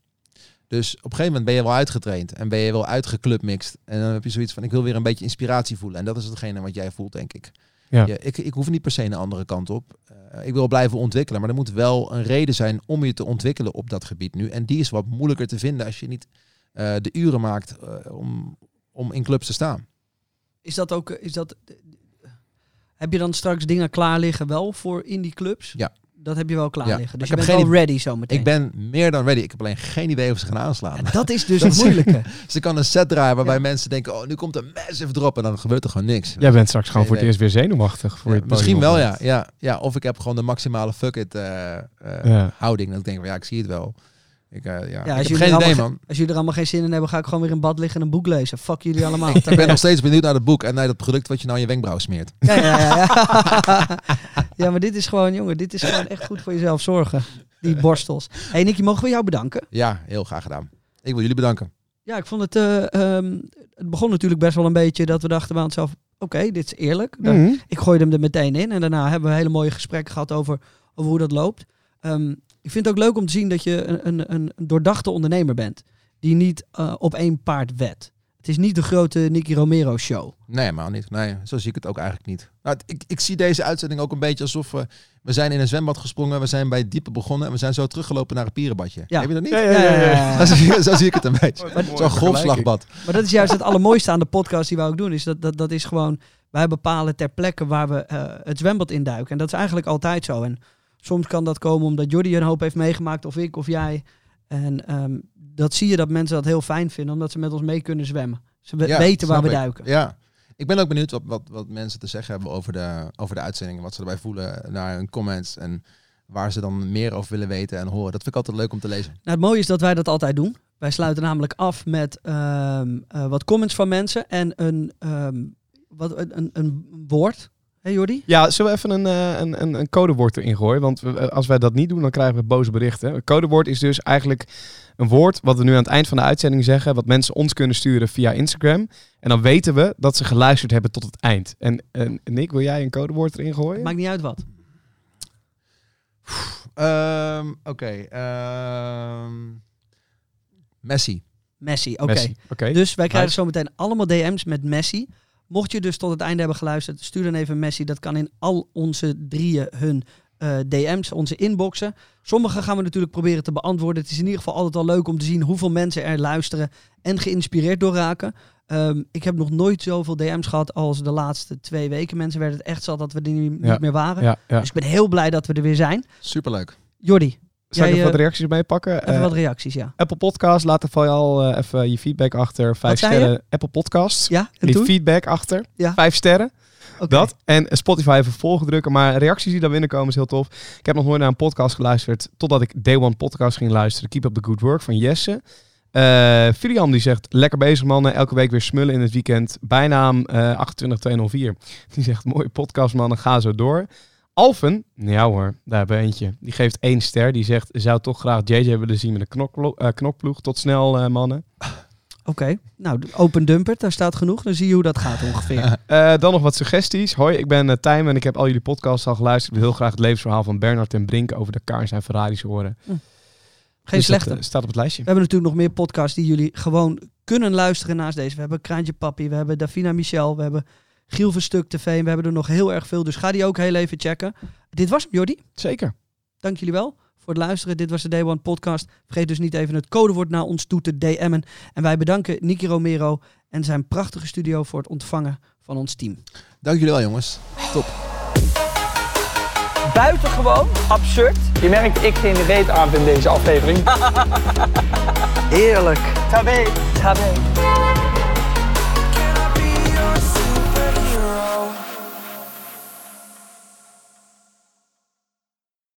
Dus op een gegeven moment ben je wel uitgetraind en ben je wel uitgeclubmixt. En dan heb je zoiets van, ik wil weer een beetje inspiratie voelen. En dat is hetgene wat jij voelt, denk ik. Ja. Ja, ik, ik hoef niet per se een andere kant op. Eh, ik wil blijven ontwikkelen, maar er moet wel een reden zijn om je te ontwikkelen op dat gebied nu. En die is wat moeilijker te vinden als je niet eh, de uren maakt eh, om, om in clubs te staan. is dat ook, is dat, heb je dan straks dingen klaar liggen wel voor in die clubs? Ja. Dat heb je wel klaar Ja. liggen. Ik Dus je heb bent geen wel ready zometeen. Ik ben meer dan ready. Ik heb alleen geen idee of ze gaan aanslaan. Ja, dat is dus Dat het moeilijke. Ze kan een set draaien waarbij Ja. mensen denken, oh, nu komt een massive drop en dan gebeurt er gewoon niks. Jij bent straks gewoon voor het eerst weer zenuwachtig. Voor Ja, je het misschien wel, ja. ja. Ja, of ik heb gewoon de maximale fuck it eh, eh, Ja. houding. Dat ik denk van, ja, ik zie het wel. Ik, eh, ja. als heb jullie geen er idee, allemaal man. Als jullie er allemaal geen zin in hebben, ga ik gewoon weer in bad liggen en een boek lezen. Fuck jullie allemaal. Ik ben nog steeds benieuwd naar het boek en naar dat product wat je nou in je wenkbrauw smeert. Ja, ja, ja, ja. ja, maar dit is gewoon, jongen, dit is gewoon echt goed voor jezelf zorgen. Die borstels. hey Nicky, mogen we jou bedanken? Ja, heel graag gedaan. Ik wil jullie bedanken. Ja, ik vond het, eh, ehm, het begon natuurlijk best wel een beetje dat we dachten bij onszelf, oké, dit is eerlijk. Mhm. Ik gooide hem er meteen in en daarna hebben we hele mooie gesprekken gehad over, over hoe dat loopt. Ehm, ik vind het ook leuk om te zien dat je een, een, een doordachte ondernemer bent. Die niet eh, op één paard wet. Het is niet de grote Nicky Romero show. Nee, maar niet. Nee, zo zie ik het ook eigenlijk niet. Nou, ik, ik zie deze uitzending ook een beetje alsof we... We zijn in een zwembad gesprongen, we zijn bij het diepe begonnen... en we zijn zo teruggelopen naar een pierenbadje. Ja. Heb je dat niet? Ja, ja, ja, ja. Zo, zie, zo zie ik het een beetje. Zo'n golfslagbad. Maar dat is juist het allermooiste aan de podcast die we ook doen. Is dat, dat, dat is gewoon, wij bepalen ter plekke waar we eh, het zwembad induiken. En dat is eigenlijk altijd zo. En Soms kan dat komen omdat Jordi een hoop heeft meegemaakt, of ik of jij. En ehm, dat zie je dat mensen dat heel fijn vinden, omdat ze met ons mee kunnen zwemmen. Ze Ja, weten waar we ik. duiken. Ja. Ik ben ook benieuwd wat, wat, wat mensen te zeggen hebben over de, over de uitzending. Wat ze erbij voelen naar hun comments. En waar ze dan meer over willen weten en horen. Dat vind ik altijd leuk om te lezen. Nou, het mooie is dat wij dat altijd doen. Wij sluiten namelijk af met ehm, eh, wat comments van mensen en een, ehm, wat, een, een woord. Hé Jordi? Ja, zullen we even een, eh, een, een, een codewoord erin gooien? Want we- als wij dat niet doen, dan krijgen we boze berichten. Een codewoord is dus eigenlijk een woord wat we nu aan het eind van de uitzending zeggen, wat mensen ons kunnen sturen via Instagram. En dan weten we dat ze geluisterd hebben tot het eind. En, en Nick, wil jij een codewoord erin gooien? Maakt niet uit wat. Ehm, Oké. ehm, Messi. Messi, oké. Dus wij krijgen zometeen allemaal DM's met Messi. Mocht je dus tot het einde hebben geluisterd, stuur dan even Messi. Dat kan in al onze drieën hun eh, DM's, onze inboxen. Sommige gaan we natuurlijk proberen te beantwoorden. Het is in ieder geval altijd al leuk om te zien hoeveel mensen er luisteren en geïnspireerd door raken. Ehm, ik heb nog nooit zoveel DM's gehad als de laatste twee weken. Mensen werden het echt zat dat we er niet, niet Ja. meer waren. ja, ja. Dus ik ben heel blij dat we er weer zijn. Superleuk. Jordi, Zal ik even wat eh, reacties meepakken? even Eh, wat reacties, ja. Apple Podcast, laat er vooral eh, even je feedback achter. Vijf sterren Apple Podcast. Ja, en feedback achter. Ja. Vijf sterren. Dat. En Spotify even volgen drukken. Maar reacties die dan binnenkomen is heel tof. Ik heb nog nooit naar een podcast geluisterd. Totdat ik Day One podcast ging luisteren. Keep up the good work van Jesse. Eh Filian die zegt, lekker bezig mannen. Elke week weer smullen in het weekend. Bijnaam eh 28204. Die zegt, mooie podcast mannen. Ga zo door. Alfen, ja hoor, daar hebben we eentje. Die geeft één ster. Die zegt, zou toch graag JJ willen zien met een eh, knokploeg. Tot snel eh, mannen. Oké, nou, open dumper, daar staat genoeg. Dan zie je hoe dat gaat ongeveer. Eh, dan nog wat suggesties. Hoi, ik ben Tijmen en ik heb al jullie podcasts al geluisterd. Ik wil heel graag het levensverhaal van Bernard en Brink over de Kaars en Ferraris horen. Geen Dus slechte. staat op het lijstje. We hebben natuurlijk nog meer podcasts die jullie gewoon kunnen luisteren naast deze. We hebben Kraantje Papi, we hebben Davina Michel, we hebben Giel Verstuk TV. en We hebben er nog heel erg veel, dus ga die ook heel even checken. Dit was hem, Jordi. Zeker. Dank jullie wel voor het luisteren. Dit was de Day One podcast. Vergeet dus niet even het codewoord naar ons toe te DM'en. En wij bedanken Nicky Romero en zijn prachtige studio voor het ontvangen van ons team. Dank jullie wel, jongens. Top. Buitengewoon absurd. Je merkt, ik geen reet aan in deze aflevering. Heerlijk. Tabé. Tabé.